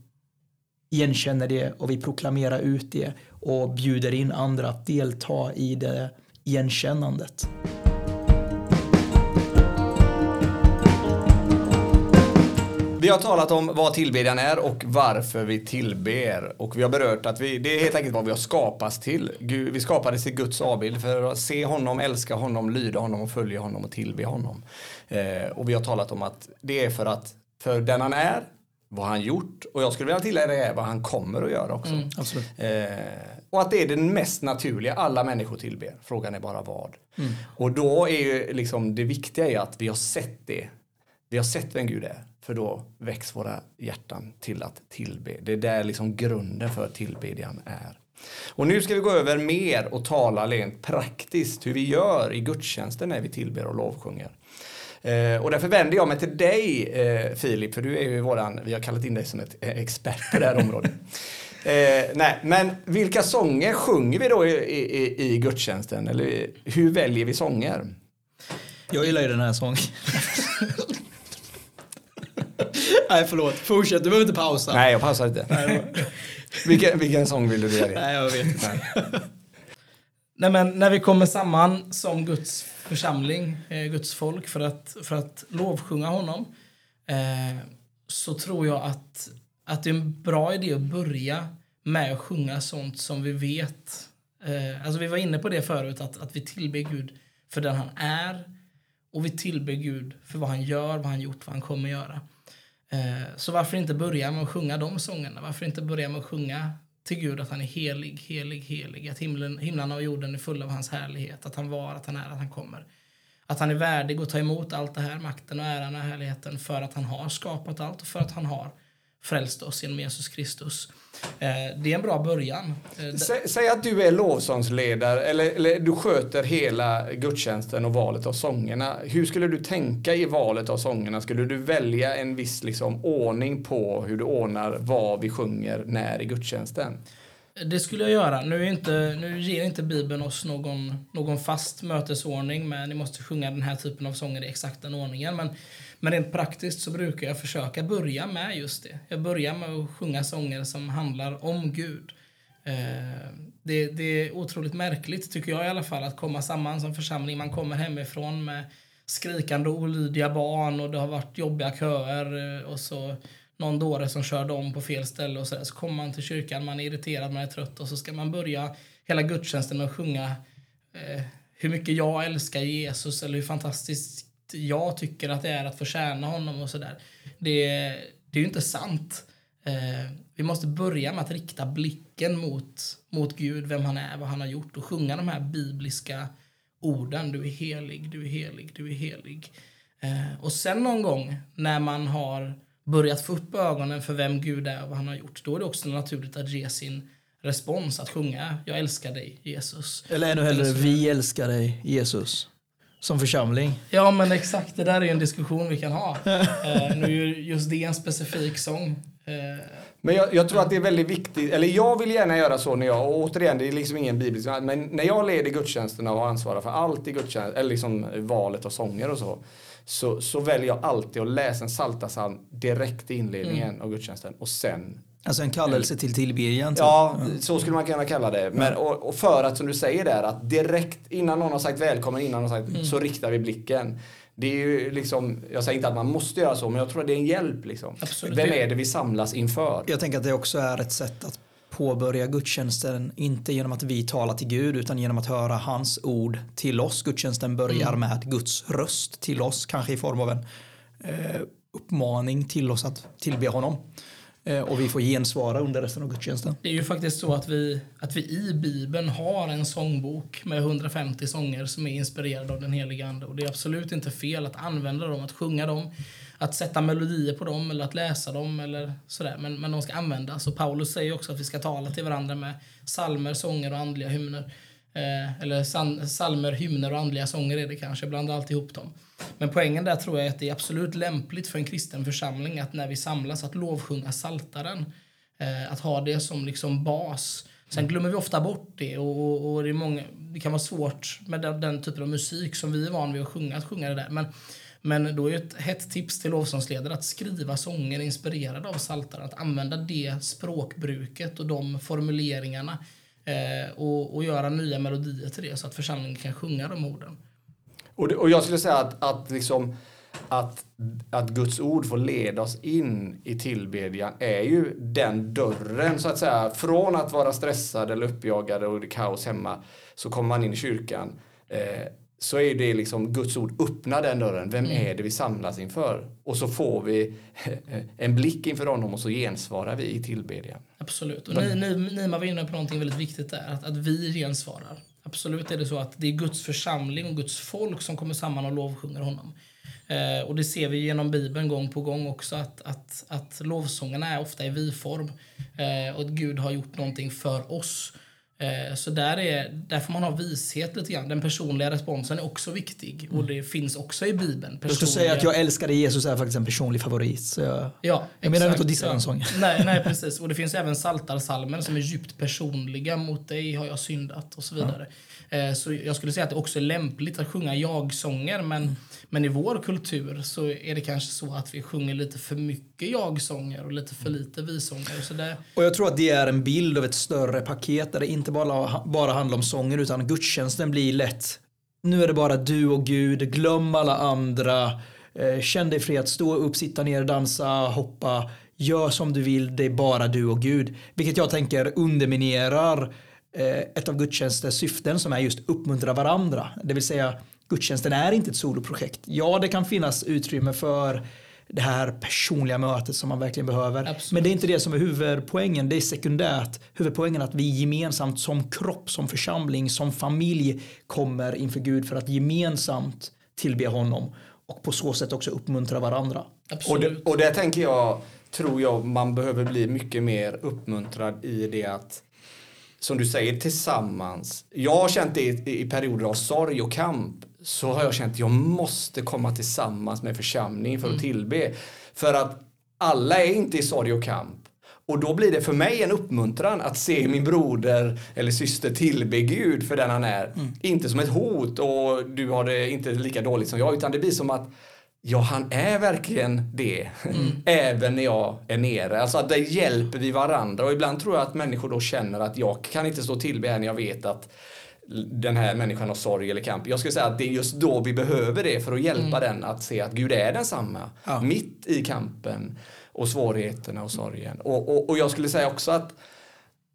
igenkänner det och vi proklamerar ut det och bjuder in andra att delta i det igenkännandet. Vi har talat om vad tillbedjan är och varför vi tillber. Och vi har berört att vi, det är helt enkelt vad vi har skapats till. Gud, vi skapades till Guds avbild för att se honom, älska honom, lyda honom och följa honom och tillbe honom. Eh, och vi har talat om att det är för att för den han är, vad han gjort och jag skulle vilja tillägga vad han kommer att göra också. Mm. Eh, och att det är den mest naturliga, alla människor tillber. Frågan är bara vad. Mm. Och då är ju liksom det viktiga är att vi har sett det. Vi har sett vem Gud är. För då väcks våra hjärtan till att tillbe. Det är där liksom grunden för tillbedjan är. Och nu ska vi gå över mer och tala rent praktiskt hur vi gör i gudstjänsten när vi tillber och lovsjunger. Eh, och därför vänder jag mig till dig eh, Filip, för du är ju våran, vi har kallat in dig som ett eh, expert på det här området. *laughs* Eh, nej, men vilka sånger sjunger vi då i, i, i gudstjänsten? Eller hur väljer vi sånger? Jag gillar ju den här sången. *laughs* Nej, förlåt. Fortsätt, du behöver inte pausa. Nej, jag pausar inte. vilken, vilken sång vill du välja? Nej, jag vet inte. Nej, men när vi kommer samman som Guds församling, eh, Guds folk, för att, för att lovsjunga honom eh, så tror jag att, att det är en bra idé att börja med att sjunga sånt som vi vet. Eh, alltså vi var inne på det förut, att, att vi tillber Gud för den han är och vi tillber Gud för vad han gör, vad han gjort, vad han kommer göra. Eh, så varför inte börja med att sjunga de sångerna? Varför inte börja med att sjunga till Gud att han är helig, helig, helig. Att himlen, himlarna och jorden är fulla av hans härlighet. Att han var, att han är, att han kommer. Att han är värdig att ta emot allt det här, makten och äran och härligheten för att han har skapat allt och för att han har frälst oss genom Jesus Kristus. Eh, det är en bra början. Eh, säg att du är lovsångsledare eller, eller du sköter hela gudstjänsten och valet av sångerna. Hur skulle du tänka i valet av sångerna? Skulle du välja en viss liksom, ordning på hur du ordnar vad vi sjunger när i gudstjänsten? Det skulle jag göra. Nu, är inte, nu ger inte Bibeln oss någon, någon fast mötesordning med ni måste sjunga den här typen av sånger i exakt den ordningen. Men, men rent praktiskt så brukar jag försöka börja med just det. Jag börjar med att sjunga sånger som handlar om Gud. Eh, det, det är otroligt märkligt, tycker jag i alla fall, att komma samman som församling. Man kommer hemifrån med skrikande olydiga barn och det har varit jobbiga köer eh, och så någon dåre som körde om på fel ställe och så, där. så kommer man till kyrkan, man är irriterad, man är trött och så ska man börja hela gudstjänsten med att sjunga eh, hur mycket jag älskar Jesus eller hur fantastiskt jag tycker att det är att få tjäna honom och sådär. Det, det är ju inte sant. Eh, vi måste börja med att rikta blicken mot, mot Gud, vem han är, vad han har gjort och sjunga de här bibliska orden. Du är helig, du är helig, du är helig. Eh, och sen någon gång när man har börjat få upp ögonen för vem Gud är och vad han har gjort, då är det också naturligt att ge sin respons, att sjunga Jag älskar dig, Jesus. Eller ännu hellre, vi älskar dig, Jesus. Som församling. Ja, men exakt. Det där är ju en diskussion vi kan ha. *laughs* eh, nu är ju just det en specifik sång. Eh, Men jag, jag tror att det är väldigt viktigt, eller jag vill gärna göra så när jag, och återigen det är liksom ingen biblisk, men när jag leder gudstjänsterna och ansvarar för allt i gudstjänsten, eller liksom valet av sånger och så, så, så väljer jag alltid att läsa en psaltarpsalm direkt i inledningen av gudstjänsten och sen Alltså en kallelse till tillbedjan. typ. Ja, så skulle man kunna kalla det. Men, och, och för att, som du säger där, att direkt innan någon har sagt välkommen, innan någon har sagt, så riktar vi blicken. Det är ju liksom, jag säger inte att man måste göra så, men jag tror att det är en hjälp. Liksom. Absolut. Vem är det vi samlas inför? Jag tänker att det också är ett sätt att påbörja gudstjänsten, inte genom att vi talar till Gud utan genom att höra hans ord till oss. Gudstjänsten börjar med Guds röst till oss, kanske i form av en eh, uppmaning till oss att tillbe honom. Eh, och vi får gensvara under resten av gudstjänsten. Det är ju faktiskt så att vi, att vi i Bibeln har en sångbok med 150 sånger som är inspirerade av den heliga Ande. Och det är absolut inte fel att använda dem, att sjunga dem, att sätta melodier på dem eller att läsa dem eller sådär. Men, men de ska användas. Och Paulus säger också att vi ska tala till varandra med salmer, sånger och andliga hymner. Eh, eller san, salmer, hymner och andliga sånger är det kanske, blanda alltihop dem. Men poängen där tror jag är att det är absolut lämpligt för en kristen församling att när vi samlas att lovsjunga saltaren. Eh, att ha det som liksom bas. Sen glömmer vi ofta bort det och, och, och det, många, det kan vara svårt med den, den typen av musik som vi är van vid att sjunga, att sjunga det där. Men, men då är ett hett tips till lovsångsledare att skriva sånger inspirerade av saltaren. Att använda det språkbruket och de formuleringarna Eh, och, och göra nya melodier till det så att församlingen kan sjunga de orden. Och, det, och jag skulle säga att, att, liksom, att, att Guds ord får leda oss in i tillbedjan är ju den dörren så att säga. Från att vara stressad eller uppjagad och det kaos hemma så kommer man in i kyrkan. Eh, så är det liksom Guds ord öppnar den dörren. Vem mm. är det vi samlas inför? Och så får vi *laughs* en blick inför honom och så gensvarar vi i tillbedjan. Absolut. Och ni, ni, Nima var inne på någonting väldigt viktigt där, att, att vi gensvarar. Absolut är det så att det är Guds församling och Guds folk som kommer samman och lovsjunger honom. Eh, och det ser vi genom Bibeln gång på gång också att, att, att lovsångerna är ofta i vi-form. Eh, och att Gud har gjort någonting för oss. Eh, så där, är, där får man ha vishet lite grann. Den personliga responsen är också viktig. Och det finns också i Bibeln. Personliga... Jag skulle säga att jag älskar dig Jesus är faktiskt en personlig favorit. Så jag, ja, jag menar inte att dissa den sången. Nej, nej, *laughs* precis. Och det finns även saltarsalmer som är djupt personliga. Mot dig har jag syndat och så vidare. Ja. Så jag skulle säga att det också är lämpligt att sjunga jag-sånger. Men mm. Men i vår kultur så är det kanske så att vi sjunger lite för mycket jag-sånger och lite för lite vi-sånger. Så det... Och jag tror att det är en bild av ett större paket där det inte bara, bara handlar om sånger utan gudstjänsten blir lätt nu är det bara du och Gud, glöm alla andra, eh, känn dig fri att stå upp, sitta ner, dansa, hoppa, gör som du vill, det är bara du och Gud. Vilket jag tänker underminerar eh, ett av gudstjänstens syften som är just uppmuntra varandra. Det vill säga gudstjänsten är inte ett soloprojekt. Ja, det kan finnas utrymme för det här personliga mötet som man verkligen behöver. Absolut. Men det är inte det som är huvudpoängen, det är sekundärt. Huvudpoängen är att vi gemensamt som kropp, som församling, som familj kommer inför Gud för att gemensamt tillbe honom och på så sätt också uppmuntra varandra. Och det, och det tänker jag, tror jag man behöver bli mycket mer uppmuntrad i det att som du säger, tillsammans. Jag har känt det i, i perioder av sorg och kamp så har jag känt att jag måste komma tillsammans med församlingen för att mm. tillbe. För att alla är inte i sorg och kamp. Och då blir det för mig en uppmuntran att se min broder eller syster tillbe Gud för den han är. Mm. Inte som ett hot och du har det inte lika dåligt som jag, utan det blir som att Ja, han är verkligen det. Mm. *laughs* Även när jag är nere. Alltså att där hjälper vi varandra. Och ibland tror jag att människor då känner att jag kan inte stå tillbe här när jag vet att den här människan har sorg eller kamp. Jag skulle säga att det är just då vi behöver det för att hjälpa mm. den att se att Gud är densamma. Ja. Mitt i kampen och svårigheterna och sorgen. Och, och, och, jag skulle säga också att,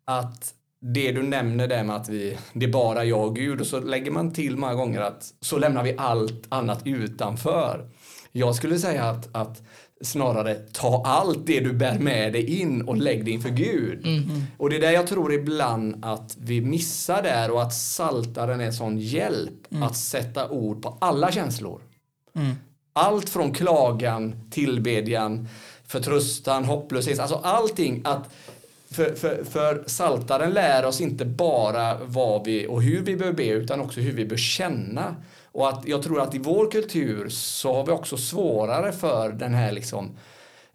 att det du nämner där med att vi, det är bara jag och Gud och så lägger man till många gånger att så lämnar vi allt annat utanför. Jag skulle säga att, att snarare ta allt det du bär med dig in och lägg det inför Gud. Mm. Och det är där jag tror ibland att vi missar där och att saltaren är sån hjälp mm. att sätta ord på alla känslor. Mm. Allt från klagan, tillbedjan, förtröstan, hopplöshet, alltså allting att för, för, för saltaren lär oss inte bara vad vi och hur vi bör be utan också hur vi bör känna. Och att jag tror att i vår kultur så har vi också svårare för den här liksom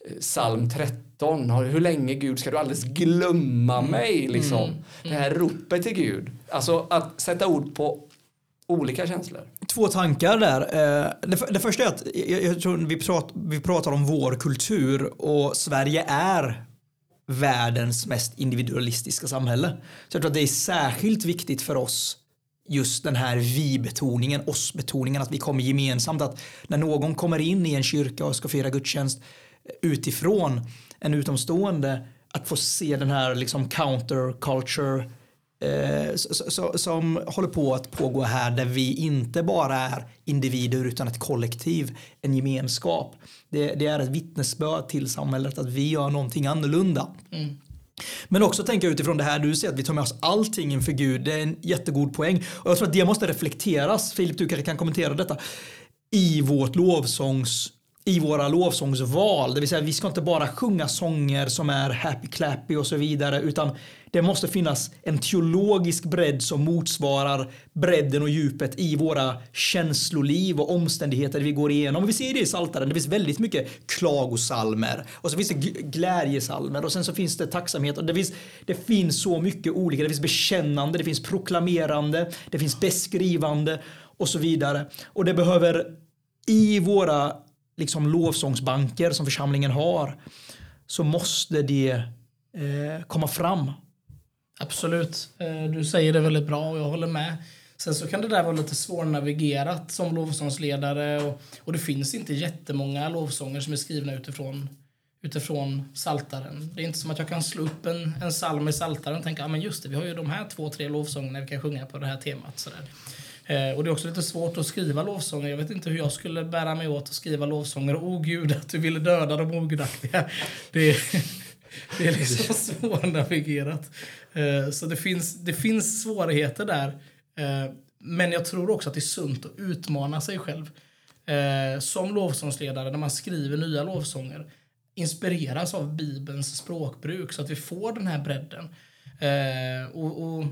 eh, psalm 13. Hur länge Gud ska du alldeles glömma mm. mig? Liksom. Mm. Mm. Det här ropet till Gud. Alltså att sätta ord på olika känslor. Två tankar där. Eh, det, första är att jag, tror vi, prat, vi pratar om vår kultur och Sverige är världens mest individualistiska samhälle. Så jag tror att det är särskilt viktigt för oss just den här vi-betoningen, oss-betoningen, att vi kommer gemensamt. Att när någon kommer in i en kyrka och ska fira gudstjänst eh, utifrån en utomstående, att få se den här liksom counterculture eh, som håller på att pågå här där vi inte bara är individer utan ett kollektiv, en gemenskap. Det, det är ett vittnesbörd till samhället att vi gör någonting annorlunda. Mm. Men också tänka utifrån det här du säger att vi tar med oss allting inför Gud. Det är en jättegod poäng. Och jag tror att det måste reflekteras. Filip, du kanske kan kommentera detta. I vårt lovsångs i våra lovsångsval. Det vill säga vi ska inte bara sjunga sånger som är happy clappy och så vidare utan det måste finnas en teologisk bredd som motsvarar bredden och djupet i våra känsloliv och omständigheter vi går igenom. Och vi ser det i Saltaren. Det finns väldigt mycket klagosalmer och så finns det glädjesalmer och sen så finns det tacksamhet och det finns, det finns så mycket olika. Det finns bekännande, det finns proklamerande, det finns beskrivande och så vidare. Och det behöver i våra liksom lovsångsbanker som församlingen har så måste det eh, komma fram. Absolut. Eh, du säger det väldigt bra och jag håller med. Sen så kan det där vara lite svårnavigerat som lovsångsledare och, och det finns inte jättemånga lovsånger som är skrivna utifrån utifrån saltaren. Det är inte som att jag kan slå upp en, en psalm i saltaren och tänka ah, men just det, vi har ju de här två, tre lovsångerna vi kan sjunga på det här temat. Sådär. Eh, och det är också lite svårt att skriva lovsånger. Jag vet inte hur jag skulle bära mig åt att skriva lovsånger. Åh oh, gud, att du ville döda de ogudaktiga. *laughs* Det, det är liksom svårnavigerat. Eh, så det finns, det finns svårigheter där. Eh, men jag tror också att det är sunt att utmana sig själv. Eh, som lovsångsledare, när man skriver nya lovsånger, inspireras av Bibelns språkbruk så att vi får den här bredden. och, och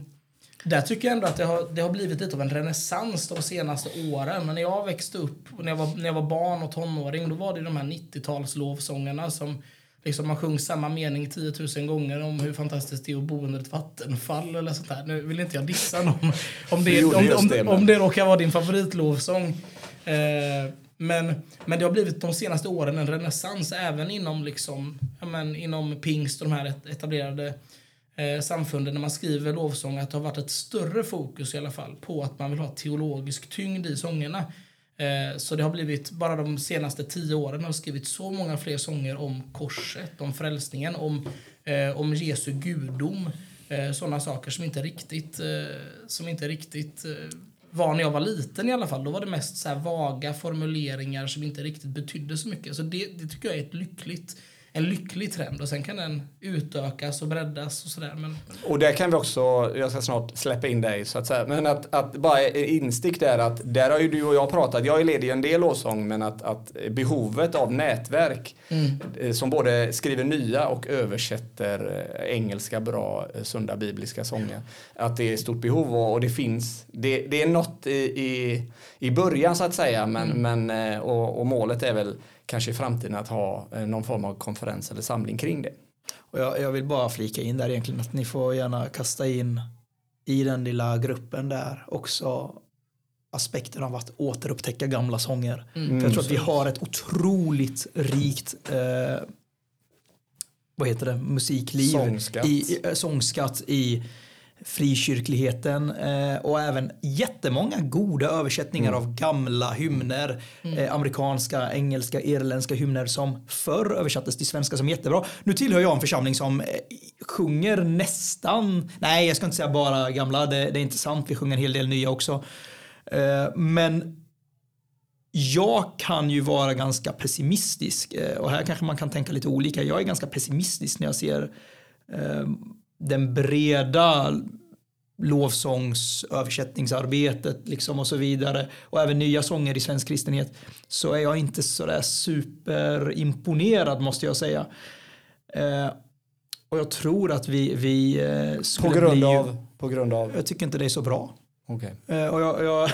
där tycker jag ändå att det har, det har blivit lite av en renässans de senaste åren. Men när jag växte upp, när jag var, när jag var barn och tonåring, då var det de här 90-tals lovsångerna som liksom man sjöng samma mening 10 000 gånger om hur fantastiskt det är att bo under ett vattenfall eller sånt där. Nu vill inte jag dissa någon om det, om, om, om, om det råkar vara din favoritlovsång. Eh, men, men det har blivit de senaste åren en renässans även inom, liksom, ja, men, inom pingst och de här etablerade eh, samfunden när man skriver lovsång att det har varit ett större fokus i alla fall på att man vill ha teologisk tyngd i sångerna. Eh, så det har blivit, bara de senaste tio åren har skrivit så många fler sånger om korset, om frälsningen, om, eh, om Jesu gudom. Eh, Sådana saker som inte riktigt, som inte riktigt var när jag var liten i alla fall. Då var det mest så vaga formuleringar som inte riktigt betydde så mycket. Så det, det tycker jag är ett lyckligt en lycklig trend och sen kan den utökas och breddas och sådär. Men... Och där kan vi också, jag ska snart släppa in dig så att säga, men att, att bara instick där att där har ju du och jag pratat, jag leder ju en del åsång men att, att behovet av nätverk mm. Eh, som både skriver nya och översätter eh, engelska bra eh, sunda bibliska sånger. Att det är ett stort behov och, och det finns, det, det är något i, i, i början så att säga men, mm. men och, och målet är väl kanske i framtiden att ha eh, någon form av konferens eller samling kring det. Och jag, jag, vill bara flika in där egentligen att ni får gärna kasta in i den lilla gruppen där också aspekten av att återupptäcka gamla sånger. Mm. För jag tror att vi har ett otroligt rikt eh, vad heter det, musikliv. Sångskatt. I, i, sångskatt i frikyrkligheten eh, och även jättemånga goda översättningar mm. av gamla hymner. Mm. Eh, amerikanska, engelska, irländska hymner som förr översattes till svenska som jättebra. Nu tillhör jag en församling som eh, sjunger nästan, nej jag ska inte säga bara gamla, det, det är inte sant, vi sjunger en hel del nya också. Men jag kan ju vara ganska pessimistisk och här kanske man kan tänka lite olika. Jag är ganska pessimistisk när jag ser den breda lovsångsöversättningsarbetet liksom och så vidare och även nya sånger i svensk kristenhet så är jag inte sådär superimponerad måste jag säga. Eh, och jag tror att vi, vi eh, skulle på grund bli, av? På grund av? Jag tycker inte det är så bra. Okay. Uh, och jag, jag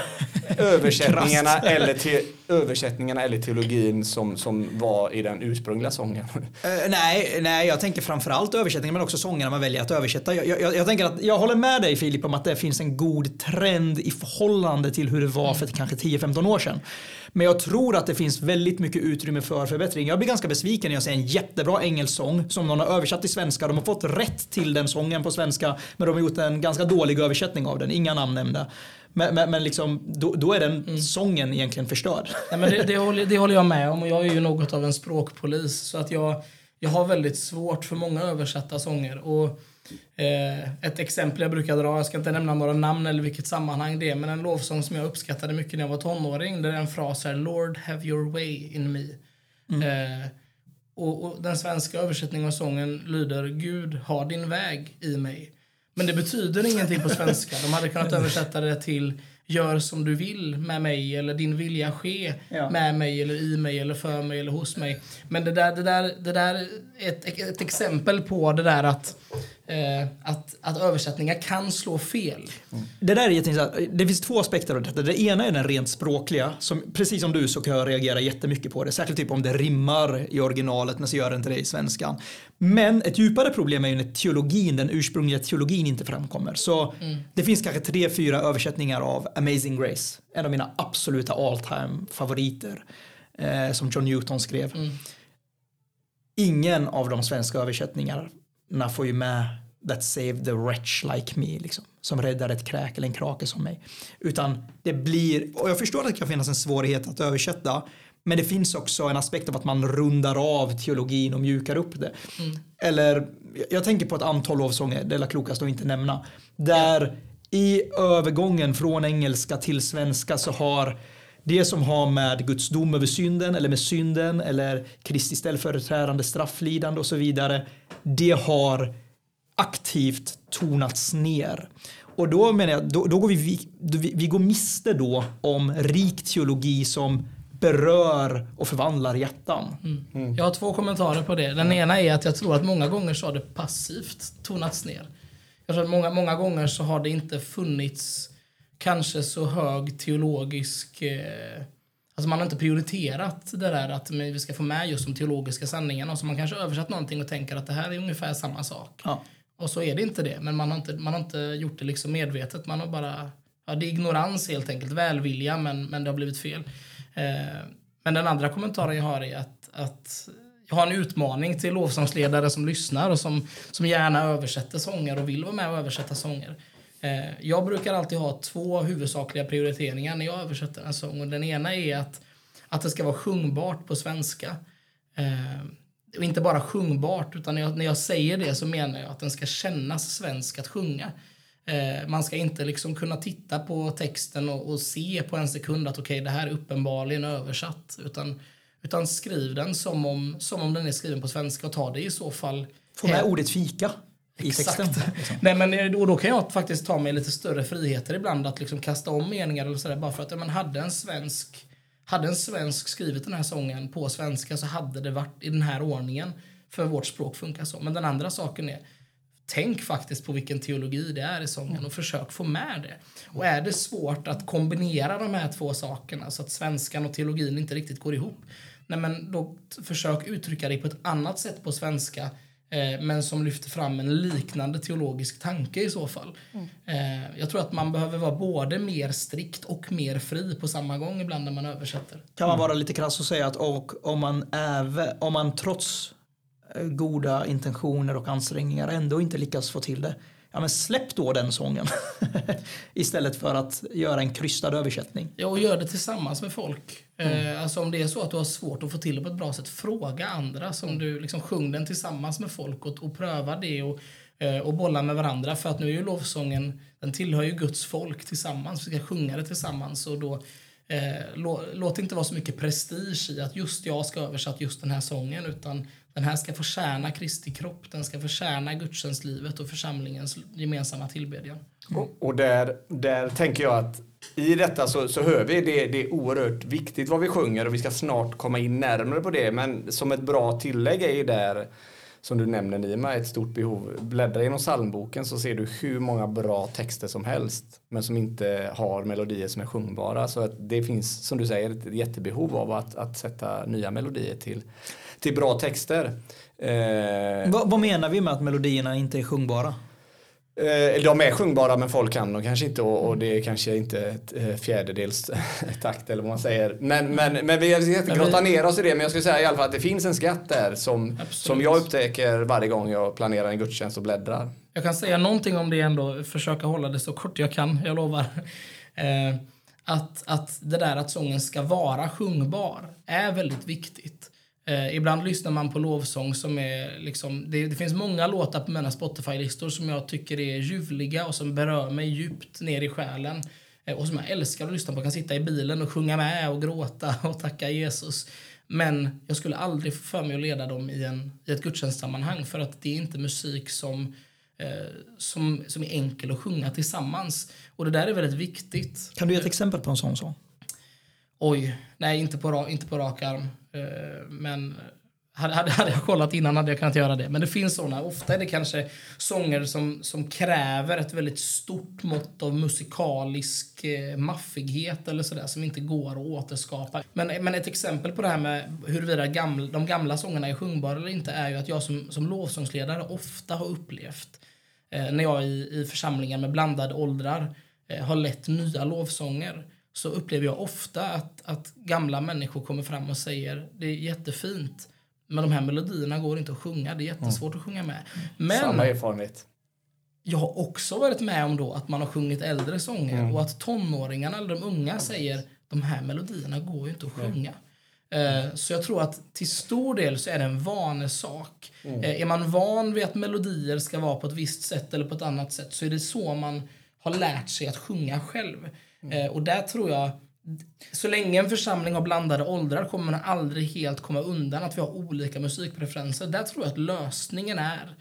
*laughs* översättningarna, eller te, översättningarna eller teologin som, som var i den ursprungliga sången? Uh, nej, nej, jag tänker framförallt översättningen men också sångerna man väljer att översätta. Jag, jag, jag, tänker att jag håller med dig Filip om att det finns en god trend i förhållande till hur det var för kanske 10-15 år sedan. Men jag tror att det finns väldigt mycket utrymme för förbättring. Jag blir ganska besviken när jag ser en jättebra engelsk sång som någon har översatt till svenska. De har fått rätt till den sången på svenska men de har gjort en ganska dålig översättning av den. Inga namn nämnda. Men, men, men liksom, då, då, är den mm. sången egentligen förstörd. Ja, men det, det, håller, det håller jag med om och jag är ju något av en språkpolis. Så att jag, jag har väldigt svårt för många översatta sånger. Och ett exempel jag brukar dra, jag ska inte nämna några namn eller vilket sammanhang det är, men en lovsång som jag uppskattade mycket när jag var tonåring, där en fras är Lord have your way in me. Mm. Eh, och, och, den svenska översättningen av sången lyder Gud har din väg i mig. Men det betyder ingenting på svenska. De hade kunnat översätta det till gör som du vill med mig eller din vilja ske Ja. med mig eller i mig eller för mig eller hos mig. Men det där, det där, det där är ett, ett exempel på det där att, eh, att, att översättningar kan slå fel. Det där är jätteintressant. Det finns två aspekter av detta. Det ena är den rent språkliga. Som, precis som du så kan jag reagera jättemycket på det. Särskilt typ om det rimmar i originalet men så gör det inte det i svenskan. Men ett djupare problem är ju när teologin, den ursprungliga teologin inte framkommer. Så det finns kanske tre, fyra översättningar av Amazing Grace. En av mina absoluta all time favoriter. Eh, som John Newton skrev. Ingen av de svenska översättningarna får ju med That save the wretch like me, liksom, som räddar ett kräk eller en krake som mig. Utan det blir, och jag förstår att det kan finnas en svårighet att översätta, men det finns också en aspekt av att man rundar av teologin och mjukar upp det. Eller, jag tänker på ett antal lovsånger, det är klokast att inte nämna, där i övergången från engelska till svenska så har det som har med Guds dom över synden eller med synden eller Kristi ställföreträdande strafflidande och så vidare. Det har aktivt tonats ner. Och då menar jag, då, då går vi, vi, vi går miste då om rik teologi som berör och förvandlar hjärtan. Jag har två kommentarer på det. Den ena är att jag tror att många gånger så har det passivt tonats ner. Jag tror att många, många gånger så har det inte funnits kanske så hög teologisk... Eh, alltså man har inte prioriterat det där att vi ska få med just de teologiska sanningarna. Så man kanske översatt någonting och tänker att det här är ungefär samma sak. Ja. Och så är det inte det. Men man har inte, man har inte gjort det liksom medvetet. Man har bara... Ja, det är ignorans helt enkelt. Välvilja, men, men det har blivit fel. Eh, men den andra kommentaren jag har är att, att jag har en utmaning till lovsångsledare som lyssnar och som, som gärna översätter sånger och vill vara med och översätta sånger. Eh, jag brukar alltid ha två huvudsakliga prioriteringar när jag översätter en sång. Och den ena är att, att det ska vara sjungbart på svenska. Eh, och inte bara sjungbart, utan när jag, när jag säger det så menar jag att den ska kännas svensk att sjunga. Eh, man ska inte liksom kunna titta på texten och, och se på en sekund att okej, det här är uppenbarligen översatt. Utan, utan skriv den som om, som om den är skriven på svenska och ta det i så fall Få med hem. ordet fika texten. liksom. Nej, men eh, då, då kan jag faktiskt ta mig lite större friheter ibland att liksom kasta om meningar eller sådär bara för att ja, men hade en svensk hade en svensk skrivit den här sången på svenska så hade det varit i den här ordningen för vårt språk funkar så. Men den andra saken är tänk faktiskt på vilken teologi det är i sången och försök få med det. Och är det svårt att kombinera de här två sakerna så att svenskan och teologin inte riktigt går ihop, nej men då försök uttrycka dig på ett annat sätt på svenska men som lyfter fram en liknande teologisk tanke i så fall. Eh, jag tror att man behöver vara både mer strikt och mer fri på samma gång ibland när man översätter. Kan man vara lite krass och säga att och om, man även, om man trots eh, goda intentioner och ansträngningar ändå inte lyckas få till det. Ja men släpp då den sången. *laughs* Istället för att göra en krystad översättning. Ja, och gör det tillsammans med folk. Eh, alltså om det är så att du har svårt att få till det på ett bra sätt, fråga andra. Som du liksom sjung den tillsammans med folk och, och pröva det och, eh, och bolla med varandra. För att nu är ju lovsången, den tillhör ju Guds folk tillsammans. Vi ska sjunga det tillsammans och då eh, lå, låt det inte vara så mycket prestige i att just jag ska översätta just den här sången utan den här ska förtjäna Kristi kropp, den ska förtjäna gudstjänstlivet och församlingens gemensamma tillbedjan. Mm. Och, och där, där tänker jag att i detta så, så hör vi det, det är oerhört viktigt vad vi sjunger och vi ska snart komma in närmare på det. Men som ett bra tillägg är ju där, som du nämner Nima, ett stort behov. Bläddra genom psalmboken så ser du hur många bra texter som helst men som inte har melodier som är sjungbara. Så att det finns, som du säger, ett jättebehov av att, att sätta nya melodier till, till bra texter. Eh, Va, vad menar vi med att melodierna inte är sjungbara? Eh, de är sjungbara men folk kan dem kanske inte och, och det är kanske inte ett eh, fjärdedels *laughs* takt eller vad man säger. Men, men, men vi ska inte grotta ner oss i det men jag skulle säga i alla fall att det finns en skatt där som, Absolut. som jag upptäcker varje gång jag planerar en gudstjänst och bläddrar. Jag kan säga någonting om det ändå, försöka hålla det så kort jag kan, jag lovar. *laughs* Eh, att, att det där att sången ska vara sjungbar är väldigt viktigt. Eh, ibland lyssnar man på lovsång som är liksom, det, det finns många låtar på mina Spotify-listor som jag tycker är ljuvliga och som berör mig djupt ner i själen. Eh, och som jag älskar att lyssna på. Jag kan sitta i bilen och sjunga med och gråta *laughs* och tacka Jesus. Men jag skulle aldrig få för mig att leda dem i, en, i ett gudstjänstsammanhang för att det är inte musik som eh, som, som är enkel att sjunga tillsammans. Och det där är väldigt viktigt. Kan du ge ett exempel på en sån sång? Oj, nej inte på, inte på rak arm. Eh, men hade, hade, hade jag kollat innan hade jag kunnat göra det. Men det finns sådana. Ofta är det kanske sånger som, som kräver ett väldigt stort mått av musikalisk eh, maffighet eller sådär som inte går att återskapa. Men, men ett exempel på det här med huruvida gamla, de gamla sångerna är sjungbara eller inte är ju att jag som, som lovsångsledare ofta har upplevt eh, när jag i, i församlingar med blandade åldrar eh, har lett nya lovsånger så upplever jag ofta att, att gamla människor kommer fram och säger det är jättefint men de här melodierna går inte att sjunga, det är jättesvårt att sjunga med. Men Samma erfarenhet. jag har också varit med om då att man har sjungit äldre sånger och att tonåringarna eller de unga säger de här melodierna går ju inte att sjunga. Eh, Så jag tror att till stor del så är det en vanesak. Eh, Är man van vid att melodier ska vara på ett visst sätt eller på ett annat sätt så är det så man har lärt sig att sjunga själv. Eh, Och där tror jag så länge en församling har blandade åldrar kommer man aldrig helt komma undan att vi har olika musikpreferenser. Där tror jag att lösningen är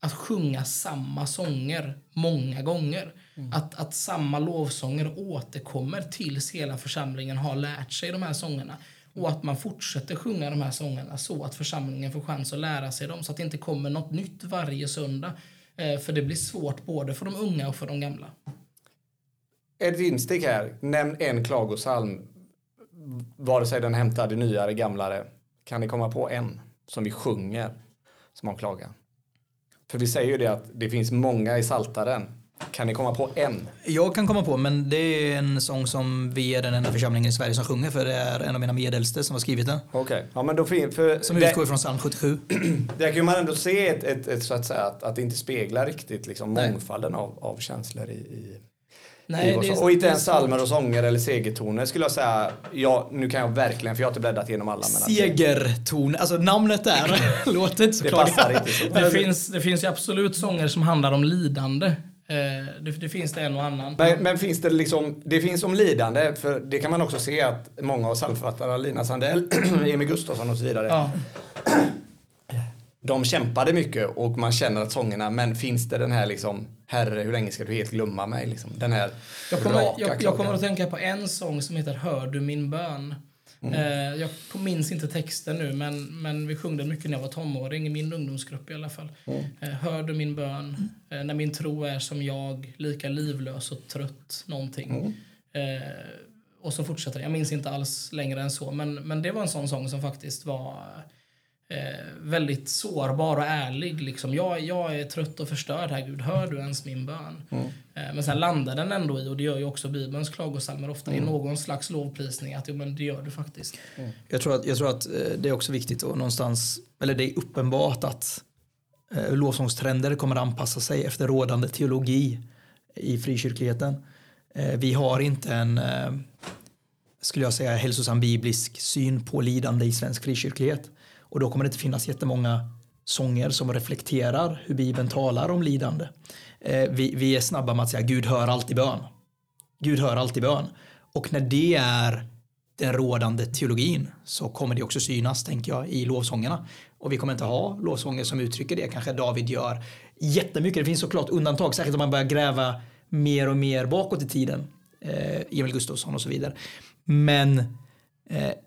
att sjunga samma sånger många gånger. Att, att samma lovsånger återkommer tills hela församlingen har lärt sig de här sångerna. Och att man fortsätter sjunga de här sångerna så att församlingen får chans att lära sig dem. Så att det inte kommer något nytt varje söndag. Eh, för det blir svårt både för de unga och för de gamla. Ett instick här. Nämn en klagosalm. Vare sig den hämtade nyare, gamlare. Kan ni komma på en som vi sjunger som har klagan? För vi säger ju det att det finns många i Saltaren. Kan ni komma på en? Jag kan komma på, men det är en sång som vi är den enda församlingen i Sverige som sjunger för det är en av mina medäldste som har skrivit den. Okej, ja men då för Som det, utgår från psalm 77. *clears throat* där kan man ändå se ett, ett, ett, så att säga att, att det inte speglar riktigt liksom mångfalden av, av känslor i, i, Nej, det. Och inte ens svårt. psalmer och sånger eller segertoner skulle jag säga. Ja, nu kan jag verkligen, för jag har inte bläddrat igenom alla. Men Segerton, alltså namnet där *laughs* låter inte så det klagligt. passar inte så. Det finns, det finns ju absolut sånger som handlar om lidande. Eh, det, det finns det en och annan. Men, men finns det liksom, det finns om lidande, för det kan man också se att många av psalmförfattarna, Lina Sandell, *clears throat* Emil Gustafsson och så vidare, Ja. *clears throat* de kämpade mycket och man känner att sångerna, men finns det den här liksom, Herre, hur länge ska du helt glömma mig? Liksom, den här Jag kommer, raka jag, jag kommer att tänka på en sång som heter Hör du min bön. Eh, jag minns inte texten nu, men, men vi sjöng den mycket när jag var tonåring, i min ungdomsgrupp i alla fall. Eh, Hör du min bön, eh, när min tro är som jag, lika livlös och trött, någonting. Eh, och så fortsätter. Jag minns inte alls längre än så, men, men det var en sån sång som faktiskt var väldigt sårbar och ärlig. Liksom. Jag, jag är trött och förstörd här, Gud. Hör du ens min bön? Eh, men sen landar den ändå i, och det gör ju också Bibelns klagosalmer ofta, i någon slags lovprisning. Att jo, men det gör du faktiskt. Jag tror att, jag tror att eh, det är också viktigt att någonstans, eller det är uppenbart att eh, lovsångstrender kommer att anpassa sig efter rådande teologi i frikyrkligheten. Eh, vi har inte en, eh, skulle jag säga, hälsosam biblisk syn på lidande i svensk frikyrklighet. Och då kommer det inte finnas jättemånga sånger som reflekterar hur Bibeln talar om lidande. Eh, vi, vi är snabba med att säga Gud hör alltid bön. Gud hör alltid bön. Och när det är den rådande teologin så kommer det också synas, tänker jag, i lovsångerna. Och vi kommer inte ha lovsånger som uttrycker det. Kanske David gör jättemycket. Det finns såklart undantag, särskilt om man börjar gräva mer och mer bakåt i tiden. Eh, Emil Gustafsson och så vidare. Men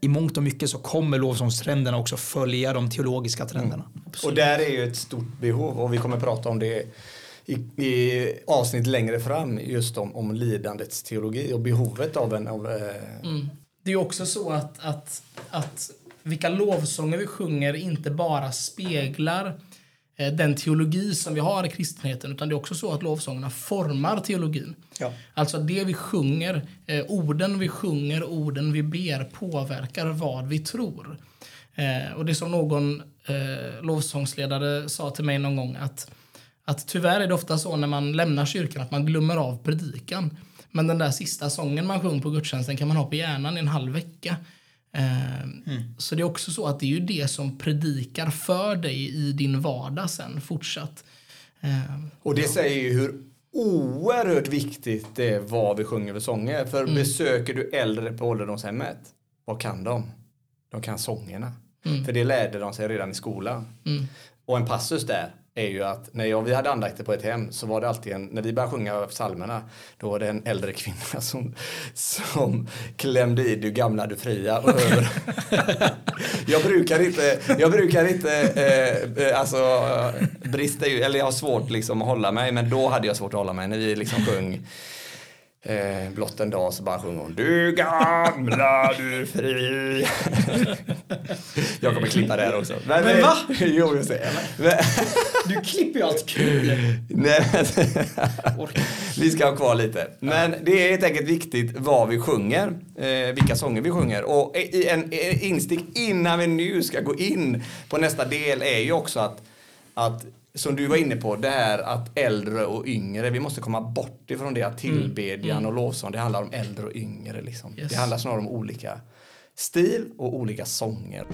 i mångt och mycket så kommer lovsångstrenderna också följa de teologiska trenderna. Och där är ju ett stort behov och vi kommer prata om det i, i avsnitt längre fram just om, om lidandets teologi och behovet av en av, eh, Mm. Det är också så att, att, att vilka lovsånger vi sjunger inte bara speglar eh, den teologi som vi har i kristenheten utan det är också så att lovsångerna formar teologin. Ja. Alltså det vi sjunger, eh, orden vi sjunger, orden vi ber påverkar vad vi tror. Eh, och det är som någon eh, lovsångsledare sa till mig någon gång att, att tyvärr är det ofta så när man lämnar kyrkan att man glömmer av predikan. Men den där sista sången man sjöng på gudstjänsten kan man ha på hjärnan i en halv vecka. Eh, Så det är också så att det är ju det som predikar för dig i din vardag sen fortsatt. Eh, Och det säger ju hur oerhört viktigt det är vad vi sjunger för sånger. För besöker du äldre på ålderdomshemmet, vad kan de? De kan sångerna. För det lärde de sig redan i skolan. Och en passus där är ju att när jag, vi hade andakter på ett hem så var det alltid en, när vi började sjunga psalmerna, då var det en äldre kvinna *laughs* som, som klämde i du gamla, du fria. Över. *laughs* jag brukar inte, jag brukar inte eh, eh alltså brista eller jag har svårt liksom att hålla mig, men då hade jag svårt att hålla mig när vi liksom sjöng Eh, blott en dag så bara sjunger hon Du gamla, du fri. *laughs* jag kommer klippa det här också. Men, men va? *laughs* jo, jag säger. Men, du klipper ju allt kul. *laughs* Nej, vi ska ha kvar lite. Men det är helt enkelt viktigt vad vi sjunger, eh, vilka sånger vi sjunger. Och i en, en instick innan vi nu ska gå in på nästa del är ju också att, att som du var inne på, det här att äldre och yngre, vi måste komma bort ifrån det att mm. tillbedjan mm. och lovsång, det handlar om äldre och yngre. Liksom. Yes. Det handlar snarare om olika stil och olika sånger.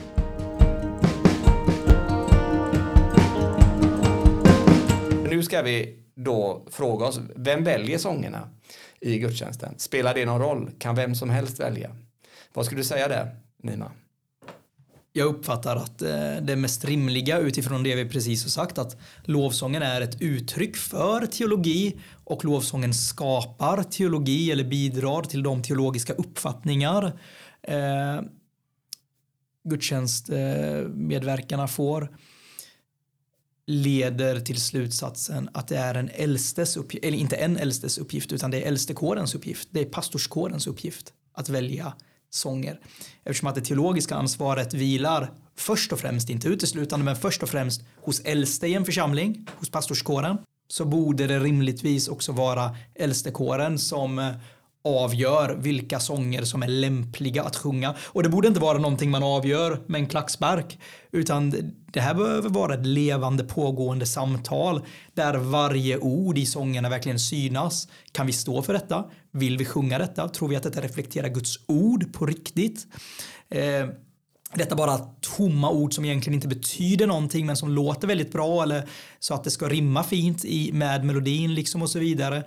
Nu ska vi då fråga oss, vem väljer sångerna i gudstjänsten? Spelar det någon roll? Kan vem som helst välja? Vad skulle du säga där, Nima? Jag uppfattar att eh, det mest rimliga utifrån det vi precis har sagt att lovsången är ett uttryck för teologi och lovsången skapar teologi eller bidrar till de teologiska uppfattningar eh, gudstjänstmedverkarna eh, får leder till slutsatsen att det är en äldstes uppgift, eller inte en äldstes uppgift utan det är äldstekårens uppgift, det är pastorskårens uppgift att välja sånger. Eftersom att det teologiska ansvaret vilar först och främst, inte uteslutande, men först och främst hos äldste i en församling, hos pastorskåren, så borde det rimligtvis också vara äldstekåren som eh, avgör vilka sånger som är lämpliga att sjunga. Och det borde inte vara någonting man avgör med en klackspark, utan det här behöver vara ett levande pågående samtal där varje ord i sångerna verkligen synas. Kan vi stå för detta? Vill vi sjunga detta? Tror vi att detta reflekterar Guds ord på riktigt? Eh, detta bara tomma ord som egentligen inte betyder någonting men som låter väldigt bra eller så att det ska rimma fint i, med melodin liksom och så vidare.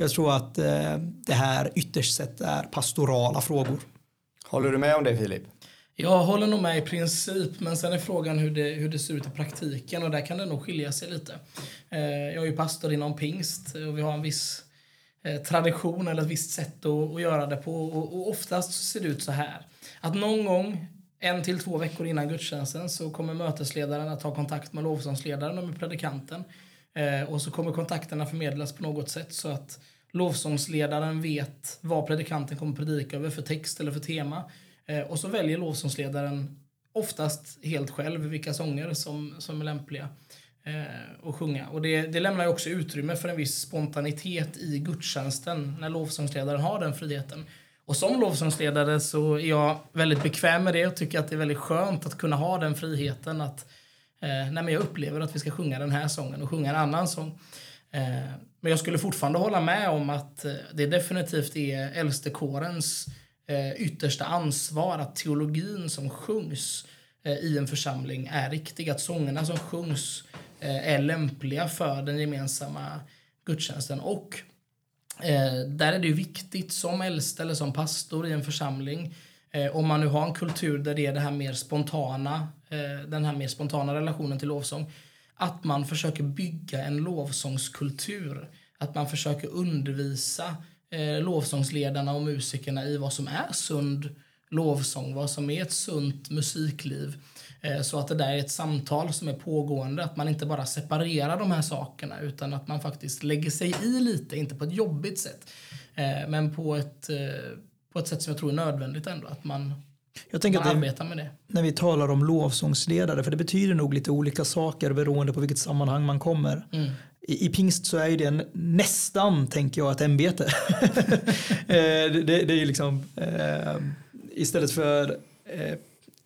Jag tror att eh, det här ytterst sett är pastorala frågor. Håller du med om det Filip? Jag håller nog med i princip, men sen är frågan hur det, hur det ser ut i praktiken och där kan det nog skilja sig lite. Eh, jag är ju pastor inom pingst och vi har en viss eh, tradition eller ett visst sätt att, att göra det på och, och oftast ser det ut så här. Att någon gång en till två veckor innan gudstjänsten så kommer mötesledaren att ta kontakt med lovsångsledaren och med predikanten. Eh, och så kommer kontakterna förmedlas på något sätt så att lovsångsledaren vet vad predikanten kommer predika över för text eller för tema. Eh, och så väljer lovsångsledaren oftast helt själv vilka sånger som, som är lämpliga eh, att sjunga. Och det, det lämnar ju också utrymme för en viss spontanitet i gudstjänsten när lovsångsledaren har den friheten. Och som lovsångsledare så är jag väldigt bekväm med det och tycker att det är väldigt skönt att kunna ha den friheten att eh, nej men jag upplever att vi ska sjunga den här sången och sjunga en annan sång. Eh, men jag skulle fortfarande hålla med om att eh, det definitivt är äldstekårens eh, yttersta ansvar att teologin som sjungs eh, i en församling är riktig. Att sångerna som sjungs eh, är lämpliga för den gemensamma gudstjänsten. Och eh, där är det ju viktigt som äldste eller som pastor i en församling eh, om man nu har en kultur där det är det här mer spontana, eh, den här mer spontana relationen till lovsång, att man försöker bygga en lovsångskultur. Att man försöker undervisa eh, lovsångsledarna och musikerna i vad som är sund lovsång, vad som är ett sunt musikliv. Eh, så att det där är ett samtal som är pågående, att man inte bara separerar de här sakerna utan att man faktiskt lägger sig i lite, inte på ett jobbigt sätt, eh, men på ett, eh, på ett sätt som jag tror är nödvändigt ändå, att man jag tänker man arbetar med det. När vi talar om lovsångsledare, för det betyder nog lite olika saker beroende på vilket sammanhang man kommer. Mm i, i pingst så är ju det nästan, tänker jag, ett ämbete. *laughs* Eh, det, det, är ju liksom, eh, istället för eh,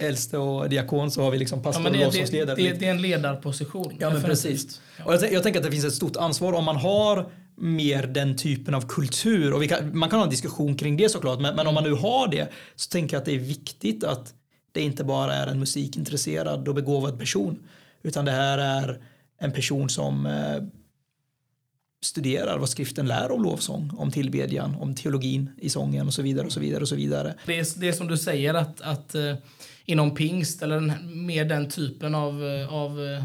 äldste och diakon så har vi liksom pastor ja, och lovsångsledare. Det, det, det, är en ledarposition. Ja, men precis. Ja. Och jag, jag, tänker att det finns ett stort ansvar om man har mer den typen av kultur. Och kan, man kan ha en diskussion kring det såklart, men, men om man nu har det så tänker jag att det är viktigt att det inte bara är en musikintresserad och begåvad person, utan det här är en person som eh, studerar vad skriften lär om lovsång, om tillbedjan, om teologin i sången och så vidare. och så vidare och så vidare. Det är, det är som du säger att, att eh, inom pingst eller den, mer den typen av, eh, av eh,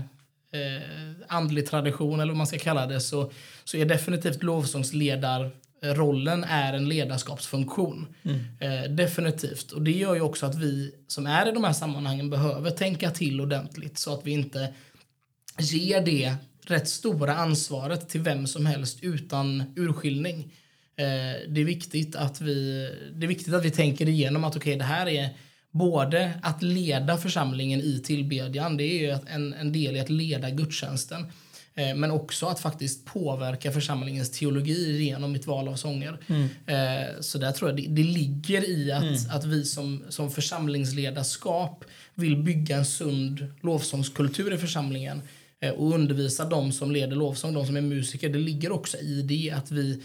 eh, andlig tradition eller vad man ska kalla det så, så är definitivt lovsångsledarrollen är en ledarskapsfunktion. Mm. Eh, definitivt. Och det gör ju också att vi som är i de här sammanhangen behöver tänka till ordentligt så att vi inte ger det rätt stora ansvaret till vem som helst utan urskiljning. Eh, det, är viktigt att vi, det är viktigt att vi tänker igenom att okay, det här är både att leda församlingen i tillbedjan, det är ju en, en del i att leda gudstjänsten. Eh, men också att faktiskt påverka församlingens teologi genom mitt val av sånger. Mm. Eh, så där tror jag det, det ligger i att, mm. att vi som, som församlingsledarskap vill bygga en sund lovsångskultur i församlingen eh, och undervisa de som leder lovsång, de som är musiker. Det ligger också i det att vi,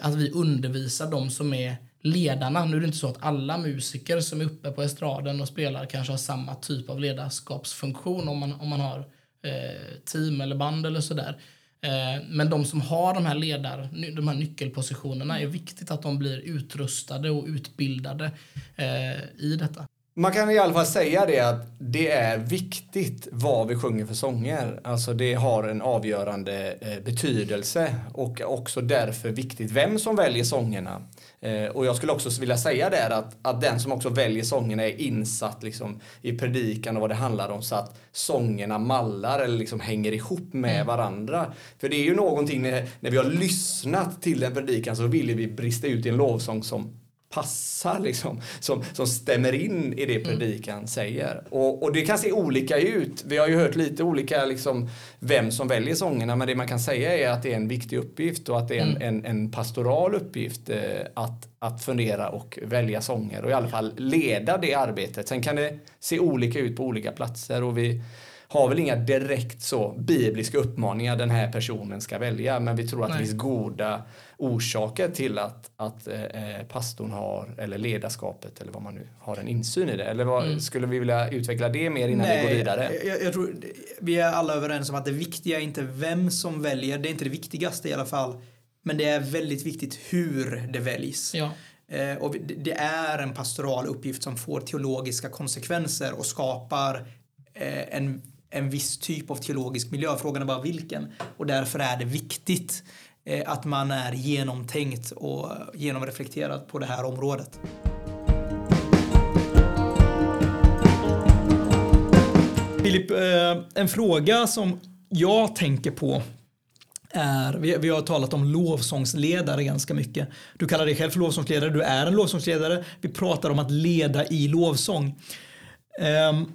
att vi undervisar de som är ledarna. Nu är det inte så att alla musiker som är uppe på estraden och spelar kanske har samma typ av ledarskapsfunktion om man, om man har eh, team eller band eller sådär. Eh, men de som har de här ledar, de här nyckelpositionerna är viktigt att de blir utrustade och utbildade eh, i detta. Man kan i alla fall säga det att det är viktigt vad vi sjunger för sånger. Alltså det har en avgörande eh, betydelse och också därför viktigt vem som väljer sångerna. Eh, och jag skulle också vilja säga där att, att den som också väljer sångerna är insatt liksom, i predikan och vad det handlar om så att sångerna mallar eller liksom hänger ihop med mm. varandra. För det är ju någonting när, när vi har lyssnat till en predikan så vill vi brista ut i en lovsång som passar liksom, som, som stämmer in i det mm. predikan mm. säger. Och, och det kan se olika ut. Vi har ju hört lite olika liksom, vem som väljer sångerna men det man kan säga är att det är en viktig uppgift och att det är en, mm. en, en, pastoral uppgift eh, att, att fundera och välja sånger och i alla fall leda det arbetet. Sen kan det se olika ut på olika platser och vi har väl inga direkt så bibliska uppmaningar den här personen ska välja men vi tror att Nej. det finns goda orsaker till att, att eh, eh, pastorn har, eller ledarskapet eller vad man nu har en insyn i det. Eller vad, mm. skulle vi vilja utveckla det mer innan Nej, vi går vidare? Jag, jag, tror, vi är alla överens om att det viktiga är inte vem som väljer, det är inte det viktigaste i alla fall. Men det är väldigt viktigt hur det väljs. Ja. Eh, och det är en pastoral uppgift som får teologiska konsekvenser och skapar eh, en, en viss typ av teologisk miljö. Frågan är bara vilken. Och därför är det viktigt eh, att man är genomtänkt och genomreflekterad på det här området. Filip, eh, en fråga som jag tänker på är, vi, har talat om lovsångsledare ganska mycket. Du kallar dig själv för lovsångsledare, du är en lovsångsledare. Vi pratar om att leda i lovsång. Um,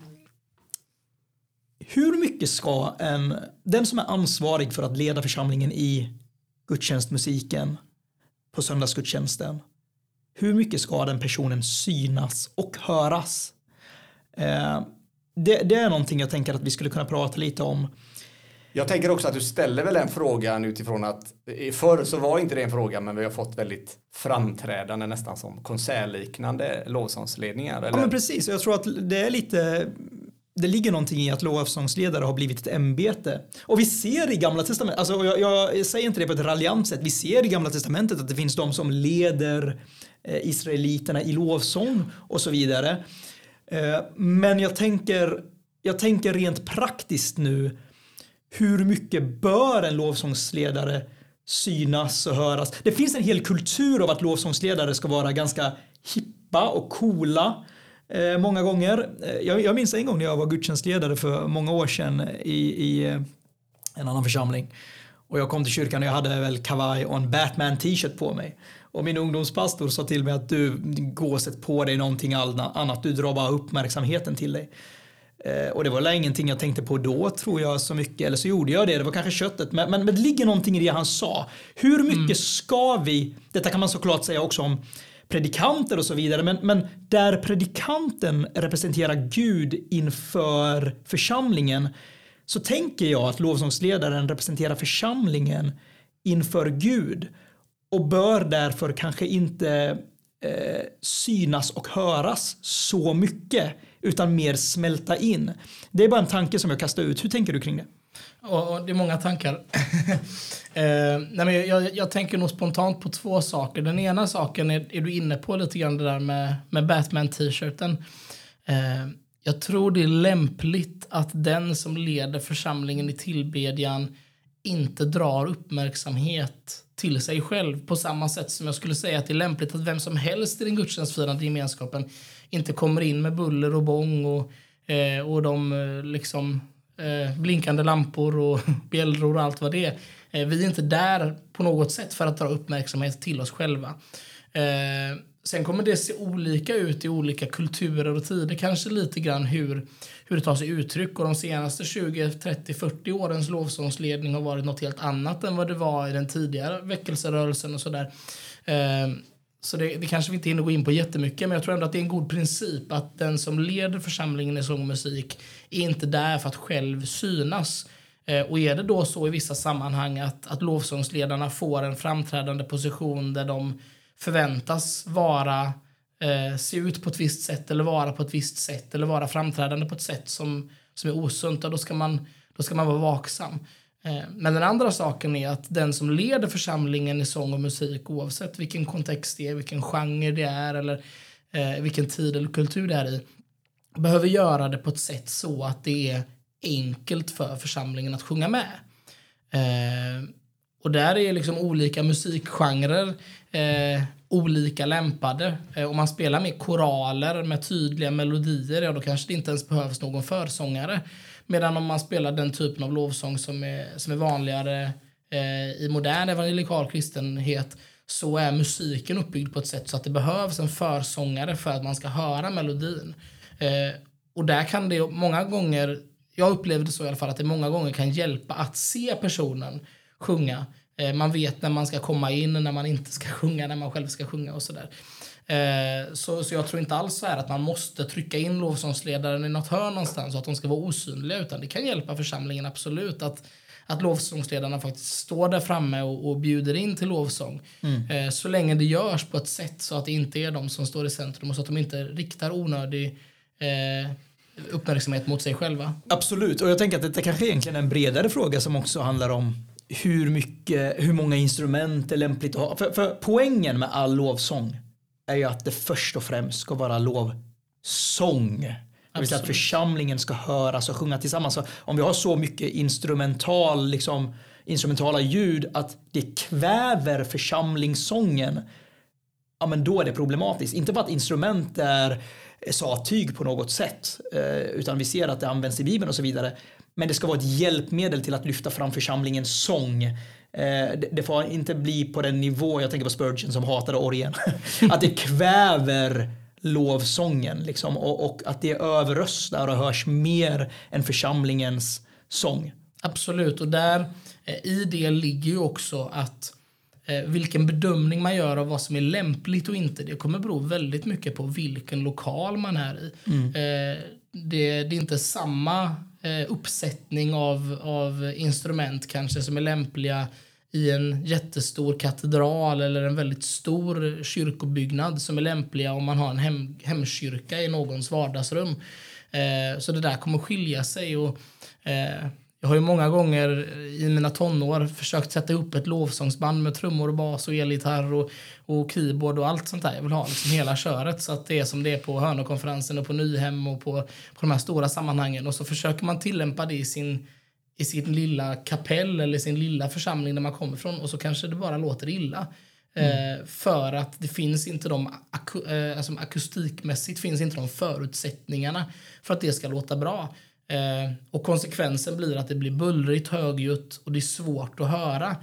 hur mycket ska en, den som är ansvarig för att leda församlingen i gudstjänstmusiken på söndagsgudstjänsten. Hur mycket ska den personen synas och höras? Eh, det, det, är någonting jag tänker att vi skulle kunna prata lite om. Jag tänker också att du ställer väl den frågan utifrån att förr så var inte det en fråga men vi har fått väldigt framträdande nästan som konsertliknande lovsångsledningar. Eller? Ja men precis, jag tror att det är lite det ligger någonting i att lovsångsledare har blivit ett ämbete. Och vi ser i gamla testamentet, alltså jag, jag, säger inte det på ett raljant sätt, vi ser i gamla testamentet att det finns de som leder eh, israeliterna i lovsång och så vidare. Eh, men jag tänker, jag tänker rent praktiskt nu, hur mycket bör en lovsångsledare synas och höras? Det finns en hel kultur av att lovsångsledare ska vara ganska hippa och coola eh, många gånger. Eh, jag, jag minns en gång när jag var gudstjänstledare för många år sedan i, i eh, en annan församling. Och jag kom till kyrkan och jag hade väl kavaj och en Batman t-shirt på mig. Och min ungdomspastor sa till mig att du, gå och sätt på dig någonting annat, du drar bara uppmärksamheten till dig. Eh, och det var väl ingenting jag tänkte på då tror jag så mycket, eller så gjorde jag det, det var kanske köttet. Men, men, men det ligger någonting i det han sa. Hur mycket mm. ska vi, detta kan man såklart säga också om predikanter och så vidare. Men, men där predikanten representerar Gud inför församlingen så tänker jag att lovsångsledaren representerar församlingen inför Gud och bör därför kanske inte eh, synas och höras så mycket utan mer smälta in. Det är bara en tanke som jag kastar ut. Hur tänker du kring det? Och, och det är många tankar. *laughs* eh, nej men jag, jag, tänker nog spontant på två saker. Den ena saken är, är du inne på lite grann det där med, med Batman-t-shirten. Eh, Jag tror det är lämpligt att den som leder församlingen i tillbedjan inte drar uppmärksamhet till sig själv på samma sätt som jag skulle säga att det är lämpligt att vem som helst i den gudstjänstfirande gemenskapen inte kommer in med buller och bång och, eh, och de eh, liksom eh, blinkande lampor och *laughs* bjällror och allt vad det är. Eh, vi är inte där på något sätt för att dra uppmärksamhet till oss själva. Eh, sen kommer det se olika ut i olika kulturer och tider, kanske lite grann hur, hur det tar sig uttryck. Och de senaste 20, 30, 40 årens lovsångsledning har varit något helt annat än vad det var i den tidigare väckelserörelsen och sådär. Eh, så det, det, kanske vi inte hinner gå in på jättemycket, men jag tror ändå att det är en god princip att den som leder församlingen i sång och musik är inte där för att själv synas. Eh, och är det då så i vissa sammanhang att, att lovsångsledarna får en framträdande position där de förväntas vara eh, se ut på ett visst sätt eller vara på ett visst sätt eller vara framträdande på ett sätt som, som är osunt, då ska man, då ska man vara vaksam. Eh, men den andra saken är att den som leder församlingen i sång och musik oavsett vilken kontext det är, vilken genre det är eller eh, vilken tid eller kultur det är i behöver göra det på ett sätt så att det är enkelt för församlingen att sjunga med. Eh, och där är liksom olika musikgenrer eh, olika lämpade. Eh, om man spelar med koraler med tydliga melodier, ja då kanske det inte ens behövs någon försångare. Medan om man spelar den typen av lovsång som är, som är vanligare eh, i modern evangelikal kristenhet så är musiken uppbyggd på ett sätt så att det behövs en försångare för att man ska höra melodin. Eh, och där kan det många gånger, jag upplevde så i alla fall, att det många gånger kan hjälpa att se personen sjunga. Eh, man vet när man ska komma in, när man inte ska *laughs* sjunga, när man själv ska sjunga och sådär. Eh, så, så jag tror inte alls så att man måste trycka in lovsångsledaren i något hörn någonstans så att de ska vara osynliga utan det kan hjälpa församlingen absolut att, att lovsångsledarna faktiskt står där framme och, och bjuder in till lovsång. Mm. Eh, så länge det görs på ett sätt så att det inte är de som står i centrum och så att de inte riktar onödig eh, uppmärksamhet mot sig själva. Absolut, och jag tänker att det kanske egentligen är en bredare fråga som också handlar om hur mycket, hur många instrument är lämpligt att ha. För, för poängen med all lovsång är ju att det först och främst ska vara lovsång. Det vill säga att församlingen ska höras och sjunga tillsammans. Så om vi har så mycket instrumental, liksom, instrumentala ljud att det kväver församlingssången, ja men då är det problematiskt. Inte för att instrument är sattyg på något sätt, eh, utan vi ser att det används i Bibeln och så vidare. Men det ska vara ett hjälpmedel till att lyfta fram församlingens sång Eh, det, får inte bli på den nivå, jag tänker på Spurgeon som hatade orgen, *laughs* att det kväver lovsången liksom, och, och, att det överröstar och hörs mer än församlingens sång. Absolut, och där eh, i det ligger ju också att eh, vilken bedömning man gör av vad som är lämpligt och inte, det kommer bero väldigt mycket på vilken lokal man är i. Mm. Eh, det, det, är inte samma eh, uppsättning av, av instrument kanske som är lämpliga i en jättestor katedral eller en väldigt stor kyrkobyggnad som är lämpliga om man har en hem, hemkyrka i någons vardagsrum. Eh, så det där kommer skilja sig. Och, eh, jag har ju många gånger i mina tonår försökt sätta upp ett lovsångsband med trummor och bas och elgitarr och, och keyboard och allt sånt där. Jag vill ha liksom hela köret så att det är som det är på Hönökonferensen och på Nyhem och på, på de här stora sammanhangen. Och så försöker man tillämpa det i sin i sin lilla kapell eller sin lilla församling där man kommer ifrån och så kanske det bara låter illa. Mm. Eh, för att det finns inte de, aku, eh, alltså akustikmässigt finns inte de förutsättningarna för att det ska låta bra. Eh, och konsekvensen blir att det blir bullrigt, högljutt och det är svårt att höra.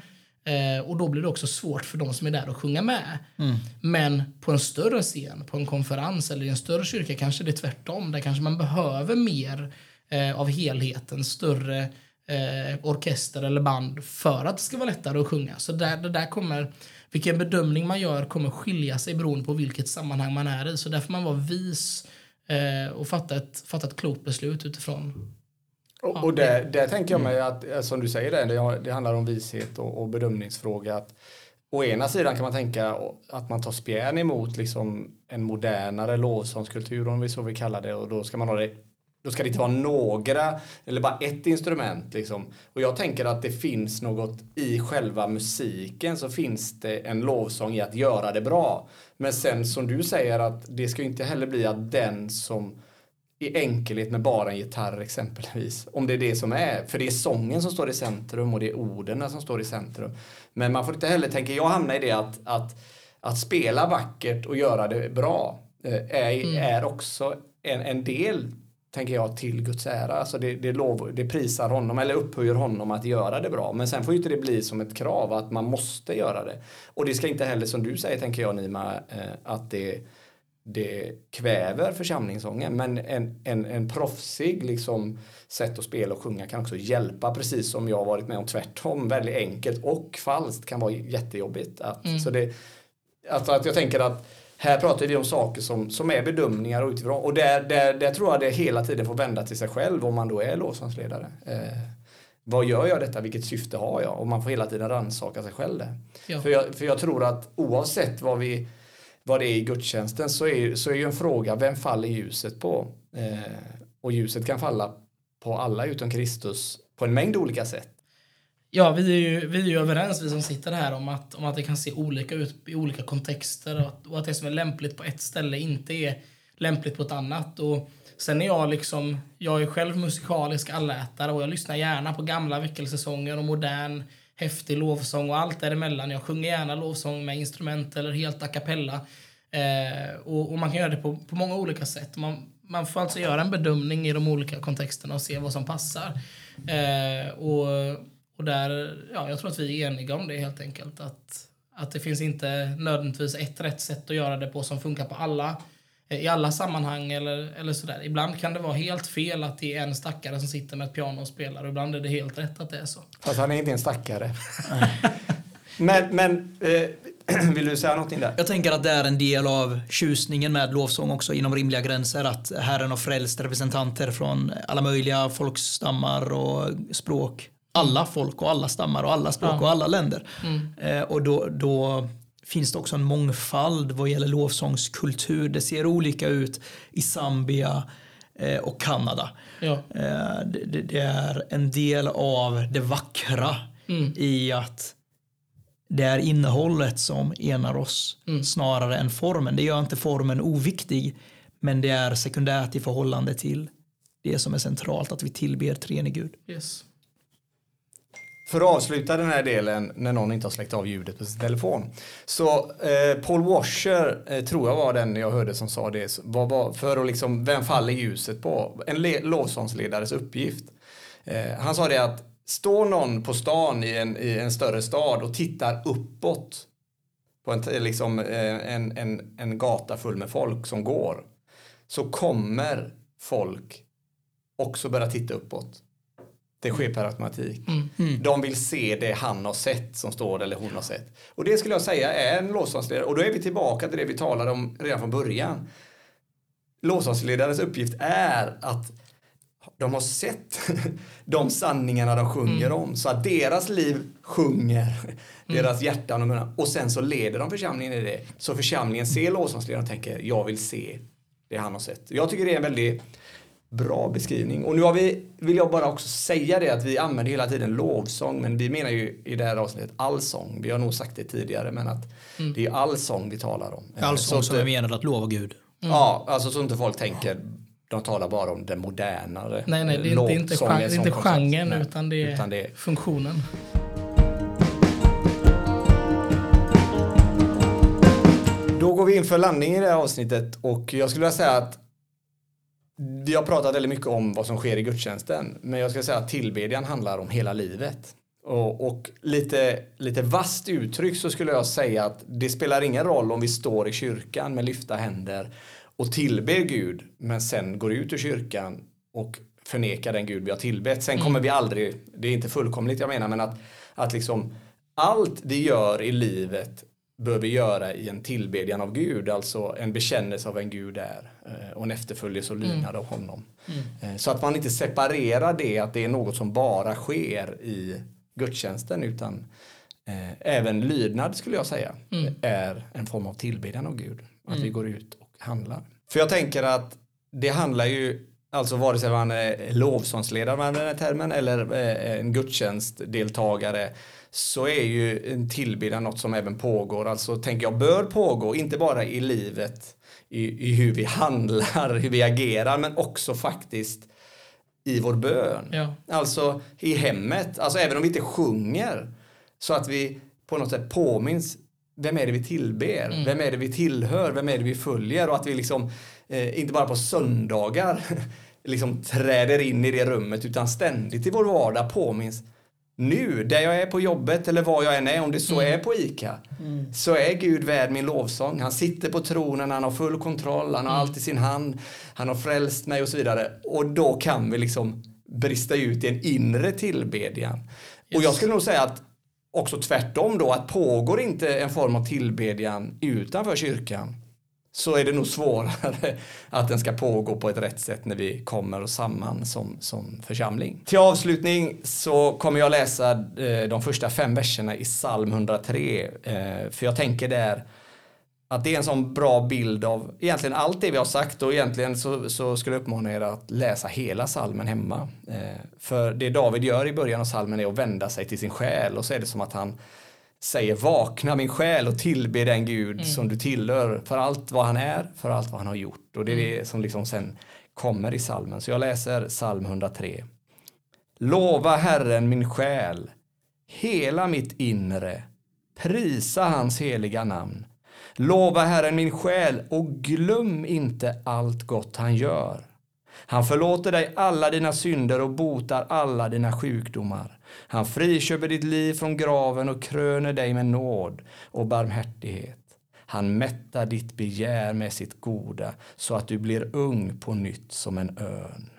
Eh, och då blir det också svårt för de som är där att sjunga med. Mm. Men på en större scen, på en konferens eller i en större kyrka kanske det är tvärtom. Där kanske man behöver mer eh, av helheten, större eh, orkester eller band för att det ska vara lättare att sjunga. Så där, det där kommer, vilken bedömning man gör kommer skilja sig beroende på vilket sammanhang man är i. Så där får man vara vis eh, och fatta ett, fatta ett klokt beslut utifrån och, och det, det tänker jag mig att, eh, som du säger, det, det handlar om vishet och, och bedömningsfråga. Att, å ena sidan kan man tänka att man tar spjärn emot liksom en modernare lovsångskultur om vi så vill kalla det och då ska man ha det då ska det inte vara några eller bara ett instrument. Liksom. Och jag tänker att det finns något i själva musiken så finns det en lovsång i att göra det bra. Men sen som du säger att det ska inte heller bli att den som i enkelhet med bara en gitarr exempelvis. Om det är det som är. För det är sången som står i centrum och det är orden som står i centrum. Men man får inte heller, tänker jag, hamna i det att, att, att spela vackert och göra det bra eh, är, mm. är också en, en del tänker jag, till Guds ära. Alltså det, det, lov, det prisar honom eller upphöjer honom att göra det bra. Men sen får ju inte det bli som ett krav att man måste göra det. Och det ska inte heller, som du säger, tänker jag Nima, eh, att det, det kväver församlingssången. Men en, en, en proffsig liksom, sätt att spela och sjunga kan också hjälpa, precis som jag varit med om tvärtom. Väldigt enkelt och falskt kan vara jättejobbigt. Att, mm. så det, alltså att jag tänker att här pratar vi om saker som, som är bedömningar och utifrån. Och där, där, där tror jag det hela tiden får vända till sig själv om man då är lovsångsledare. Eh, vad gör jag detta? Vilket syfte har jag? Och man får hela tiden rannsaka sig själv där. Ja. För, jag, för jag tror att oavsett vad, vi, vad det är i gudstjänsten så är, så är ju en fråga, vem faller ljuset på? Eh, och ljuset kan falla på alla utom Kristus på en mängd olika sätt. Ja, vi är, ju, vi är ju överens, vi som sitter här, om att, om att det kan se olika ut i olika kontexter och att, och att det som är lämpligt på ett ställe inte är lämpligt på ett annat. Och sen är jag liksom, jag är själv musikalisk allätare och jag lyssnar gärna på gamla väckelsesäsonger och modern häftig lovsång och allt däremellan. Jag sjunger gärna lovsång med instrument eller helt a cappella. Eh, och, och, man kan göra det på, på många olika sätt. Man, man får alltså göra en bedömning i de olika kontexterna och se vad som passar. Eh, och och där, ja, jag tror att vi är eniga om det helt enkelt. Att, att det finns inte nödvändigtvis ett rätt sätt att göra det på som funkar på alla i alla sammanhang eller, eller sådär. Ibland kan det vara helt fel att det är en stackare som sitter med ett piano och spelar och ibland är det helt rätt att det är så. Fast han är inte en stackare. *laughs* men, men eh, *clears throat* vill du säga någonting där? Jag tänker att det är en del av tjusningen med lovsång också inom rimliga gränser. Att Herren har frälst representanter från alla möjliga folkstammar och språk alla folk och alla stammar och alla språk ja. och alla länder. Mm. Eh, och då, då, finns det också en mångfald vad gäller lovsångskultur. Det ser olika ut i Zambia eh, och Kanada. Ja. Eh, det, det, är en del av det vackra mm. i att det är innehållet som enar oss mm. snarare än formen. Det gör inte formen oviktig men det är sekundärt i förhållande till det som är centralt, att vi tillber treenig Gud. Yes. För att avsluta den här delen när någon inte har släckt av ljudet på sin telefon. Så eh, Paul Washer eh, tror jag var den jag hörde som sa det. Var, var, för att liksom, vem faller ljuset på? En lovsångsledares uppgift. Eh, han sa det att står någon på stan i en, i en större stad och tittar uppåt på en, eh, liksom, eh, en, en, en gata full med folk som går så kommer folk också börja titta uppåt. Det sker per automatik. Mm. Mm. De vill se det han har sett som står eller hon har sett. Och det skulle jag säga är en lovsångsledare. Och då är vi tillbaka till det vi talade om redan från början. Lovsångsledarens uppgift är att de har sett *laughs* de sanningarna de sjunger mm. om. Så att deras liv sjunger mm. deras hjärtan och munnar. Och sen så leder de församlingen i det. Så församlingen ser lovsångsledaren och tänker jag vill se det han har sett. Jag tycker det är en väldigt bra beskrivning. Och nu har vi, vill jag bara också säga det att vi använder hela tiden lovsång men vi menar ju i det här avsnittet allsång. Vi har nog sagt det tidigare men att mm. det är allsång vi talar om. Allsång som är menad att lova Gud. Mm. Ja, alltså så inte folk tänker de talar bara om den modernare Nej, nej, det är inte, inte, genre, det är inte genren nej, utan, det är utan det är funktionen. Då går vi in för landning i det här avsnittet och jag skulle vilja säga att vi har pratat väldigt mycket om vad som sker i gudstjänsten, men jag ska säga att tillbedjan handlar om hela livet. Och, och, lite, lite vast uttryck så skulle jag säga att det spelar ingen roll om vi står i kyrkan med lyfta händer och tillber Gud, men sen går ut ur kyrkan och förnekar den Gud vi har tillbett. Sen kommer vi aldrig, det är inte fullkomligt jag menar, men att, att liksom allt vi gör i livet bör vi göra i en tillbedjan av Gud, alltså en bekännelse av vem Gud är eh, och en efterföljelse och lydnad mm. av honom. Mm. Eh, så att man inte separerar det, att det är något som bara sker i gudstjänsten, utan eh, även lydnad skulle jag säga mm. är en form av tillbedjan av Gud. Att vi mm. går ut och handlar. För jag tänker att det handlar ju Alltså vare sig man är lovsångsledare med den här termen eller eh, en gudstjänstdeltagare så är ju en tillbedjan något som även pågår. Alltså tänker jag bör pågå, inte bara i livet, i, i hur vi handlar, *laughs* hur vi agerar, men också faktiskt i vår bön. Ja. Alltså i hemmet, alltså även om vi inte sjunger så att vi på något sätt påminns vem är det vi tillber? Mm. Vem är det vi tillhör? Vem är det vi följer? Och att vi liksom eh, inte bara på söndagar *laughs* liksom träder in i det rummet utan ständigt i vår vardag påminns nu, där jag är på jobbet eller var jag än är, om det så är på ICA, så är Gud värd min lovsång. Han sitter på tronen, han har full kontroll, han har allt i sin hand, han har frälst mig och så vidare. Och då kan vi liksom brista ut i en inre tillbedjan. Och jag skulle nog säga att också tvärtom då, att pågår inte en form av tillbedjan utanför kyrkan så är det nog svårare *laughs* att den ska pågå på ett rätt sätt när vi kommer samman som, som församling. Till avslutning så kommer jag läsa eh, de första fem verserna i psalm 103. Eh, för jag tänker där att det är en sån bra bild av egentligen allt det vi har sagt och egentligen så, så skulle jag uppmana er att läsa hela salmen hemma. Eh, för det David gör i början av salmen är att vända sig till sin själ och så är det som att han säger vakna min själ och tillbe den Gud som du tillhör för allt vad han är, för allt vad han har gjort. Och det är det som liksom sen kommer i salmen. Så jag läser psalm 103. Lova Herren min själ, hela mitt inre, prisa hans heliga namn. Lova Herren min själ och glöm inte allt gott han gör. Han förlåter dig alla dina synder och botar alla dina sjukdomar. Han friköper ditt liv från graven och kröner dig med nåd och barmhärtighet. Han mättar ditt begär med sitt goda så att du blir ung på nytt som en örn.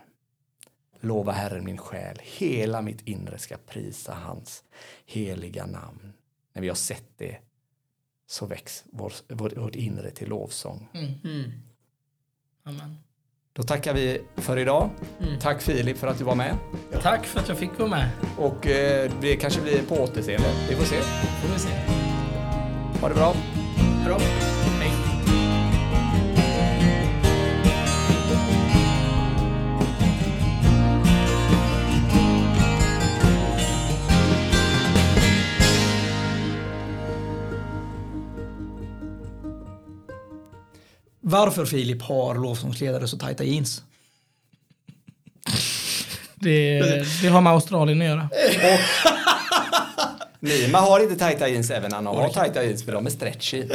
Lova Herren min själ, hela mitt inre ska prisa hans heliga namn. När vi har sett det så väcks vår, vår, vårt inre till lovsång. Mm-hmm. Amen. Då tackar vi för idag. Tack Filip för att du var med. Tack för att jag fick vara med. Och eh, det kanske blir på återseende. Vi får se. Får vi se. Ha det bra. Hej. Varför Filip har lovsångsledare så tajta jeans? Det, det har med Australien att göra. *laughs* Nima har inte tajta jeans även Anna har tajta jeans för de är stretchy. *laughs*